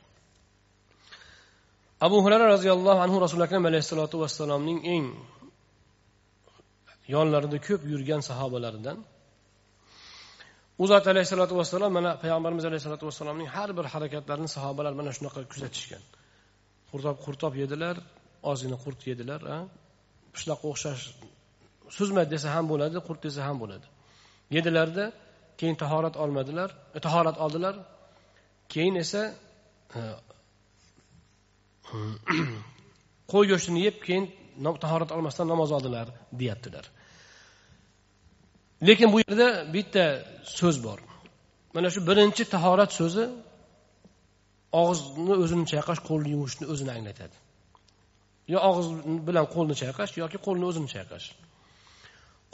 Abu hurara roziyallohu anhu rasuli akram alayhissalotu vassalomning eng yonlarida ko'p yurgan sahobalaridan u zot alayhissalotu vassalom mana payg'ambarimiz alayhissalotu vassalomning har bir harakatlarini sahobalar mana shunaqa kuzatishgan. Qurtob qurtob yedilar ozgina qurt yedilar pishloqqa o'xshash suzmaydi desa ham bo'ladi qurt desa ham bo'ladi. Yedilarda keyin tahorat olmadilar e, tahorat oldilar keyin esa e, <clears throat> qo'y go'shtini yeb keyin tahorat olmasdan namoz oldilar deyaptilar. Lekin bu yerda bitta so'z bor. Mana shu birinchi tahorat so'zi og'izni o'zini chayqash qo'lni yuvishni o'zini anglatadi. Yo og'iz bilan qo'lni chayqash yoki qo'lni o'zini chayqash.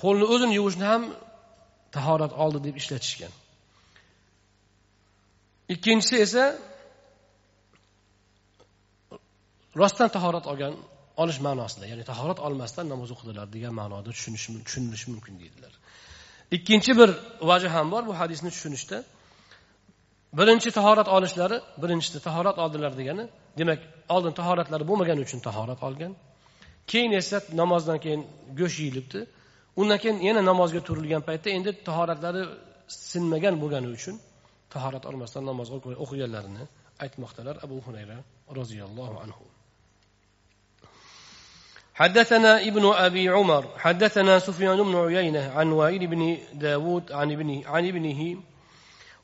Qo'lni o'zini yuvishni ham tahorat oldi deb ishlatishgan. Ikkinchisi esa rostdan tahorat olgan olish ma'nosida ya'ni tahorat olmasdan namoz o'qidilar degan ma'noda tushunilishi mumkin deydilar. Ikkinchi bir vaji ham bor bu hadisni tushunishda. Birinchi tahorat olishlari birinchisi tahorat oldilar degani demak oldin tahoratlari bo'lmagani uchun tahorat olgan. Keyin esa namozdan keyin go'sht yeyilibdi. Undan keyin yana namozga turilgan paytda endi tahoratlari sinmagan bo'lgani uchun tahorat olmasdan namoz o'qiganlarini aytmoqdalar abu hunayra roziyallohu anhu. حدثنا ابن أبي عمر حدثنا سفيان بن عيينة عن وائل بن داود عن ابنه, عن ابنه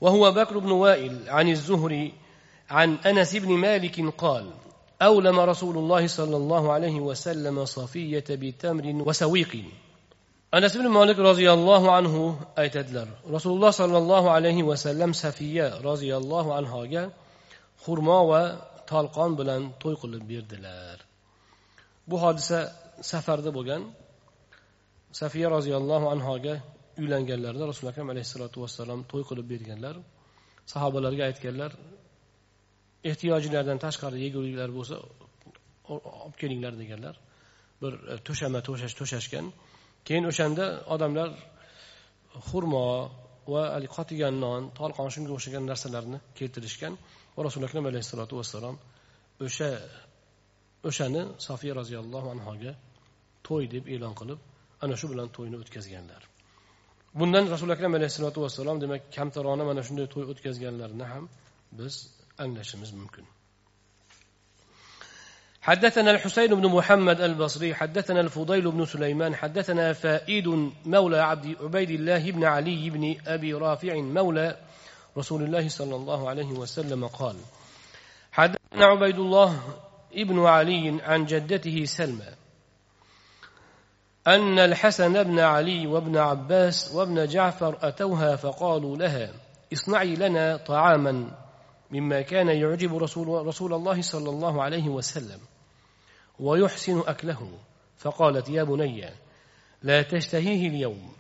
وهو بكر بن وائل عن الزهري عن أنس بن مالك قال أولم رسول الله صلى الله عليه وسلم صفية بتمر وسويق. anas ibn molik roziyallohu anhu aytadilar rasululloh sollallohu alayhi vasallam safiya roziyallohu anhoga xurmo va tolqon bilan to'y qilib berdilar bu hodisa safarda bo'lgan safiya roziyallohu anhoga uylanganlarida rasuli akram alayhissalotu vassalom to'y qilib berganlar. Sahobalarga aytganlar ehtiyojinglardan tashqari yeguliklar bo'lsa olib kelinglar deganlar. Bir e, to'shama to'shash to'shashgan. Keyin o'shanda odamlar xurmo va haligi qotigan non tolqon shunga o'xshagan narsalarni keltirishgan va rasuli akram alayhissalotu vassalom o'sha o'shani sofiya roziyallohu anhoga to'y deb e'lon qilib ana shu bilan to'yni o'tkazganlar bundan rasuli akram alayhissalotu vassalom demak kamtarona mana shunday to'y o'tkazganlarini ham biz anglashimiz mumkin حدثنا الحسين بن محمد البصري حدثنا الفضيل بن سليمان حدثنا فائد مولى عبد عبيد الله بن علي بن ابي رافع مولى رسول الله صلى الله عليه وسلم قال حدثنا عبيد الله ابن علي عن جدته سلمى أن الحسن بن علي وابن عباس وابن جعفر أتوها فقالوا لها اصنعي لنا طعاما مما كان يعجب رسول, رسول الله صلى الله عليه وسلم ويحسن أكله. فقالت يا بني لا تشتهيه اليوم.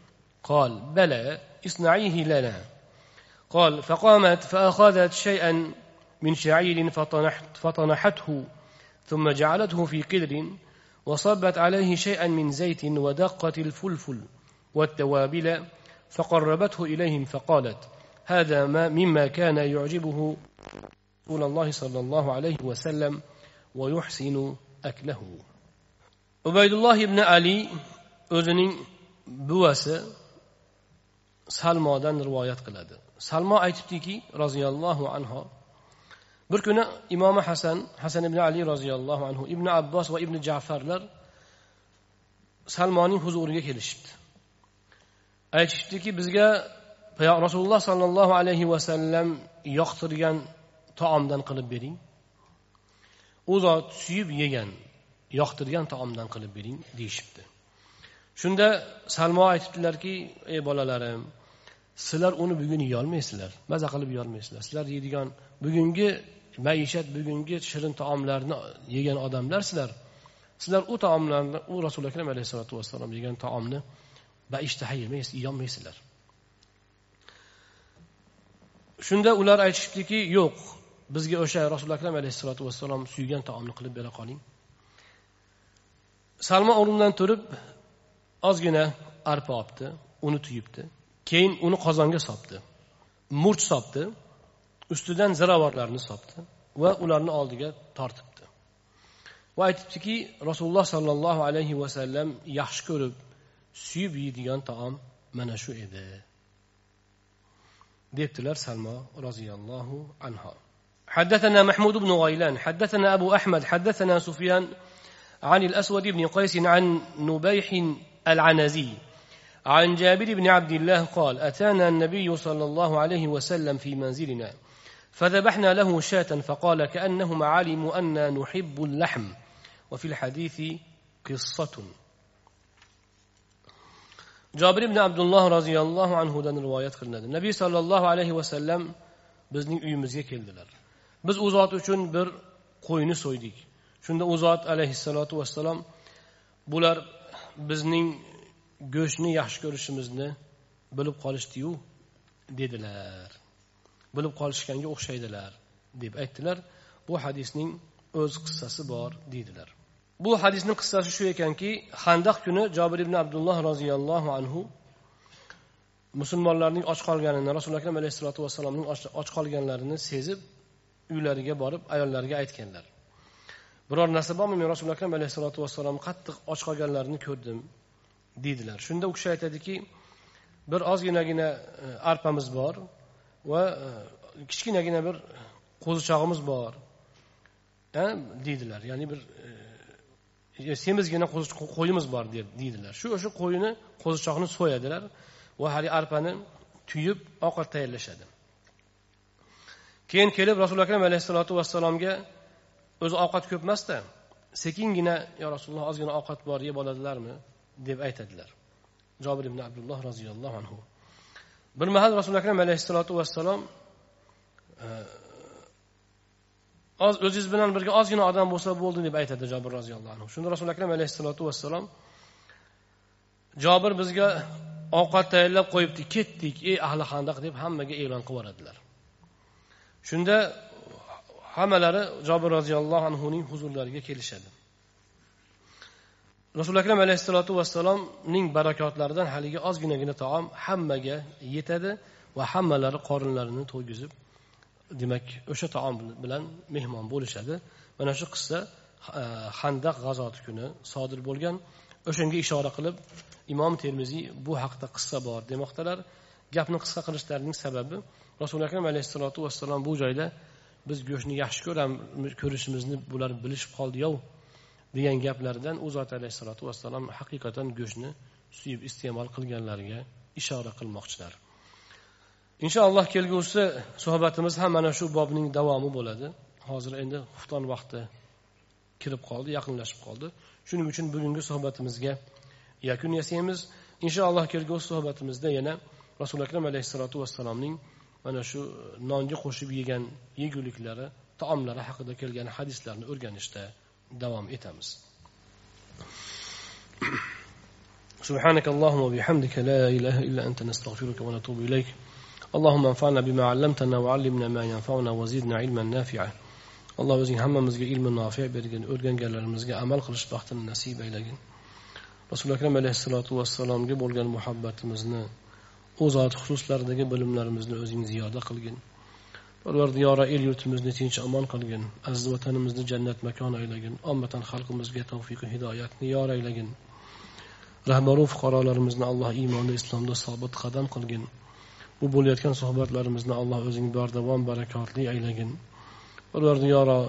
قال بلى اصنعيه لنا. قال فقامت فأخذت شيئا من شعير فطنحت فطنحته ثم جعلته في قدر وصبت عليه شيئا من زيت ودقت الفلفل والتوابل فقربته إليهم فقالت هذا ما مما كان يعجبه رسول الله صلى الله عليه وسلم ويحسن aklahu ubaydulloh ibn ali o'zining buvasi salmodan rivoyat qiladi salmo aytibdiki roziyallohu anhu bir kuni imomi hasan hasan ibn ali roziyallohu anhu ibn abbos va ibn jafarlar salmonning huzuriga kelishibdi. Aytishdiki bizga rasululloh sollallohu alayhi vasallam yoqtirgan taomdan qilib bering. U zot suyib yegan yoqtirgan taomdan qilib bering deyishibdi. Shunda salmo aytibdilarki ey bolalarim sizlar uni bugun yeyolmaysizlar maza qilib yeyolmaysizlar. Sizlar yeydigan bugungi maishat bugungi shirin taomlarni yegan odamlarsizlar. Sizlar u taomlarni u rasuli akram alayhissalotu vassalom yegan taomni baishtaha yemaysiz yeyolmaysizlar. Shunda ular aytishibdiki yo'q bizga o'sha rasuli akram alayhissalotu vassalom suygan taomni qilib bera qoling. Salmo o'rnidan turib ozgina arpa olibdi uni tuyibdi. Keyin uni qozonga solibdi murch solibdi ustidan ziravorlarni solibdi va ularni oldiga tortibdi va aytibdiki rasululloh sollallohu alayhi vasallam yaxshi ko'rib suyib yeydigan taom mana shu edi debdilar salmo roziyallohu anhu حدثنا محمود بن غيلان حدثنا أبو أحمد حدثنا سفيان عن الأسود بن قيس عن نبيح العنزي عن جابر بن عبد الله قال أتانا النبي صلى الله عليه وسلم في منزلنا فذبحنا له شاة فقال كأنهم علموا أنا نحب اللحم وفي الحديث قصة jobir ibn abdulloh roziyallohu anhudan rivoyat qilinadi nabiy sollallohu alayhi vasallam bizning uyimizga keldilar biz u zot uchun bir qo'yni so'ydik shunda u zot alayhissalotu vassalom bular bizning go'shtni yaxshi ko'rishimizni bilib qolishdiyu dedilar bilib qolishganga o'xshaydilar deb aytdilar. Bu hadisning o'z qissasi bor deydilar. Bu hadisni qissasi shu ekanki handaq kuni jobir ibn abdulloh roziyallohu anhu musulmonlarning och qolganini rasuli akram alayhissalotu vassalomning och qolganlarini sezib uylariga borib ayollariga aytganlar. Biror narsa bormi men rasuli akram alayhissalotu vassalom qattiq och qolganlarini ko'rdim deydilar. Shunda u kishi aytadiki bir ozginagina e, arpamiz bor va e, kichkinagina bir qo'zichog'imiz bor e, deydilar. Ya'ni bir e, e semizgina qo'yimiz bor deydilar. Shu o'sha qo'yini qo'zichoqni so'yadilar va haligi arpani tuyib ovqat tayyorlashadi. Keyin kelib rasuli akram alayhissalotu vassalomga o'zi ovqat ko'p emasda sekingina yo rasululloh ozgina ovqat bor yeb oladilarmi? deb aytadilar. Jobir ibn abdulloh roziyallohu anhu. Bir mahal rasuli akram alayhissalotu vassalom e, oz o'zingiz bilan birga ozgina odam bo'lsa bo'ldi deb aytadi jobir roziyallohu anhu. Shunda rasuli akram alayhissalotu vassalom jobir bizga ovqat tayyorlab qo'yibdi ketdik ey ahli handaq deb hammaga e'lon qilib yuboradilar. Shunda hammalari jobir roziyallohu anhuning huzurlariga kelishadi. Rasuli akram alayhissalotu vassalomning barakotlaridan haligi ozginagina taom hammaga yetadi va hammalari qorinlarini to'ygizib demak o'sha taom bilan mehmon bo'lishadi. Mana shu qissa e, handaq g'azoti kuni sodir bo'lgan. O'shanga ishora qilib imom termiziy bu haqida qissa bor demoqdalar. Gapni qisqa qilishlarining sababi rasuli akram alayhissalotu vassalom bu joyda biz go'shtni yaxshi ko'ramiz ko'rishimizni bular bilishib qoldiyov degan gaplaridan u zot alayhissalotu vassalom haqiqatan go'shtni suyib iste'mol qilganlariga ishora qilmoqchilar. Inshaalloh kelgusi suhbatimiz ham mana shu bobning davomi bo'ladi. Hozir endi xufton vaqti kirib qoldi yaqinlashib qoldi. Shuning uchun bugungi suhbatimizga yakun yasaymiz. Inshaalloh kelgusi suhbatimizda yana rasuli akram alayhissalotu vassalomning mana shu e, nonga qo'shib yegan yeguliklari taomlari haqida kelgan hadislarni o'rganishda davom etamiz سبحانك اللهم وبحمدك لا إله إلا أنت نستغفرك ونتوب إليك اللهم انفعنا بما علمتنا وعلمنا ما ينفعنا وزدنا علما نافعا alloh o'zing hammamizga ilmi nofi bergin o'rganganlarimizga amal qilish baxtini nasib aylagin rasuli akram alayhissalotu vassalomga bo'lgan muhabbatimizni u zot xususlaridagi bilimlarimizni o'zing ziyoda qilgin Parvardigora el yurtimizni tinch omon qilgin. Aziz vatanimizni jannat makon aylagin. Ommatan xalqimizga tavfiqi hidoyatni yor aylagin. Rahbaru fuqarolarimizni alloh iymonda islomda sobit qadam qilgin. Bu bo'layotgan suhbatlarimizni alloh o'zing bardavom barakotli aylagin. Parvardigoro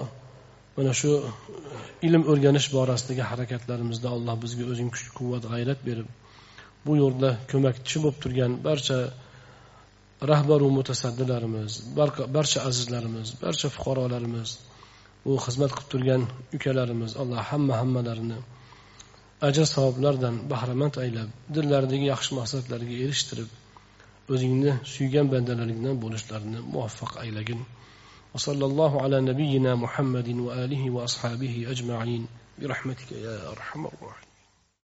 mana shu e, ilm o'rganish borasidagi harakatlarimizda alloh bizga o'zing kuch quvvat g'ayrat berib bu yo'lda ko'makchi bo'lib turgan barcha rahbaru mutasaddilarimiz barcha azizlarimiz barcha fuqarolarimiz u xizmat qilib turgan ukalarimiz alloh hamma hammalarini ajr savoblardan bahramand aylab dillaridagi yaxshi maqsadlariga erishtirib o'zingni suygan bandalaringdan bo'lishlarini muvaffaq aylagin وصلى الله على نبينا محمد وآله وأصحابه أجمعين برحمتك يا أرحم الراحمين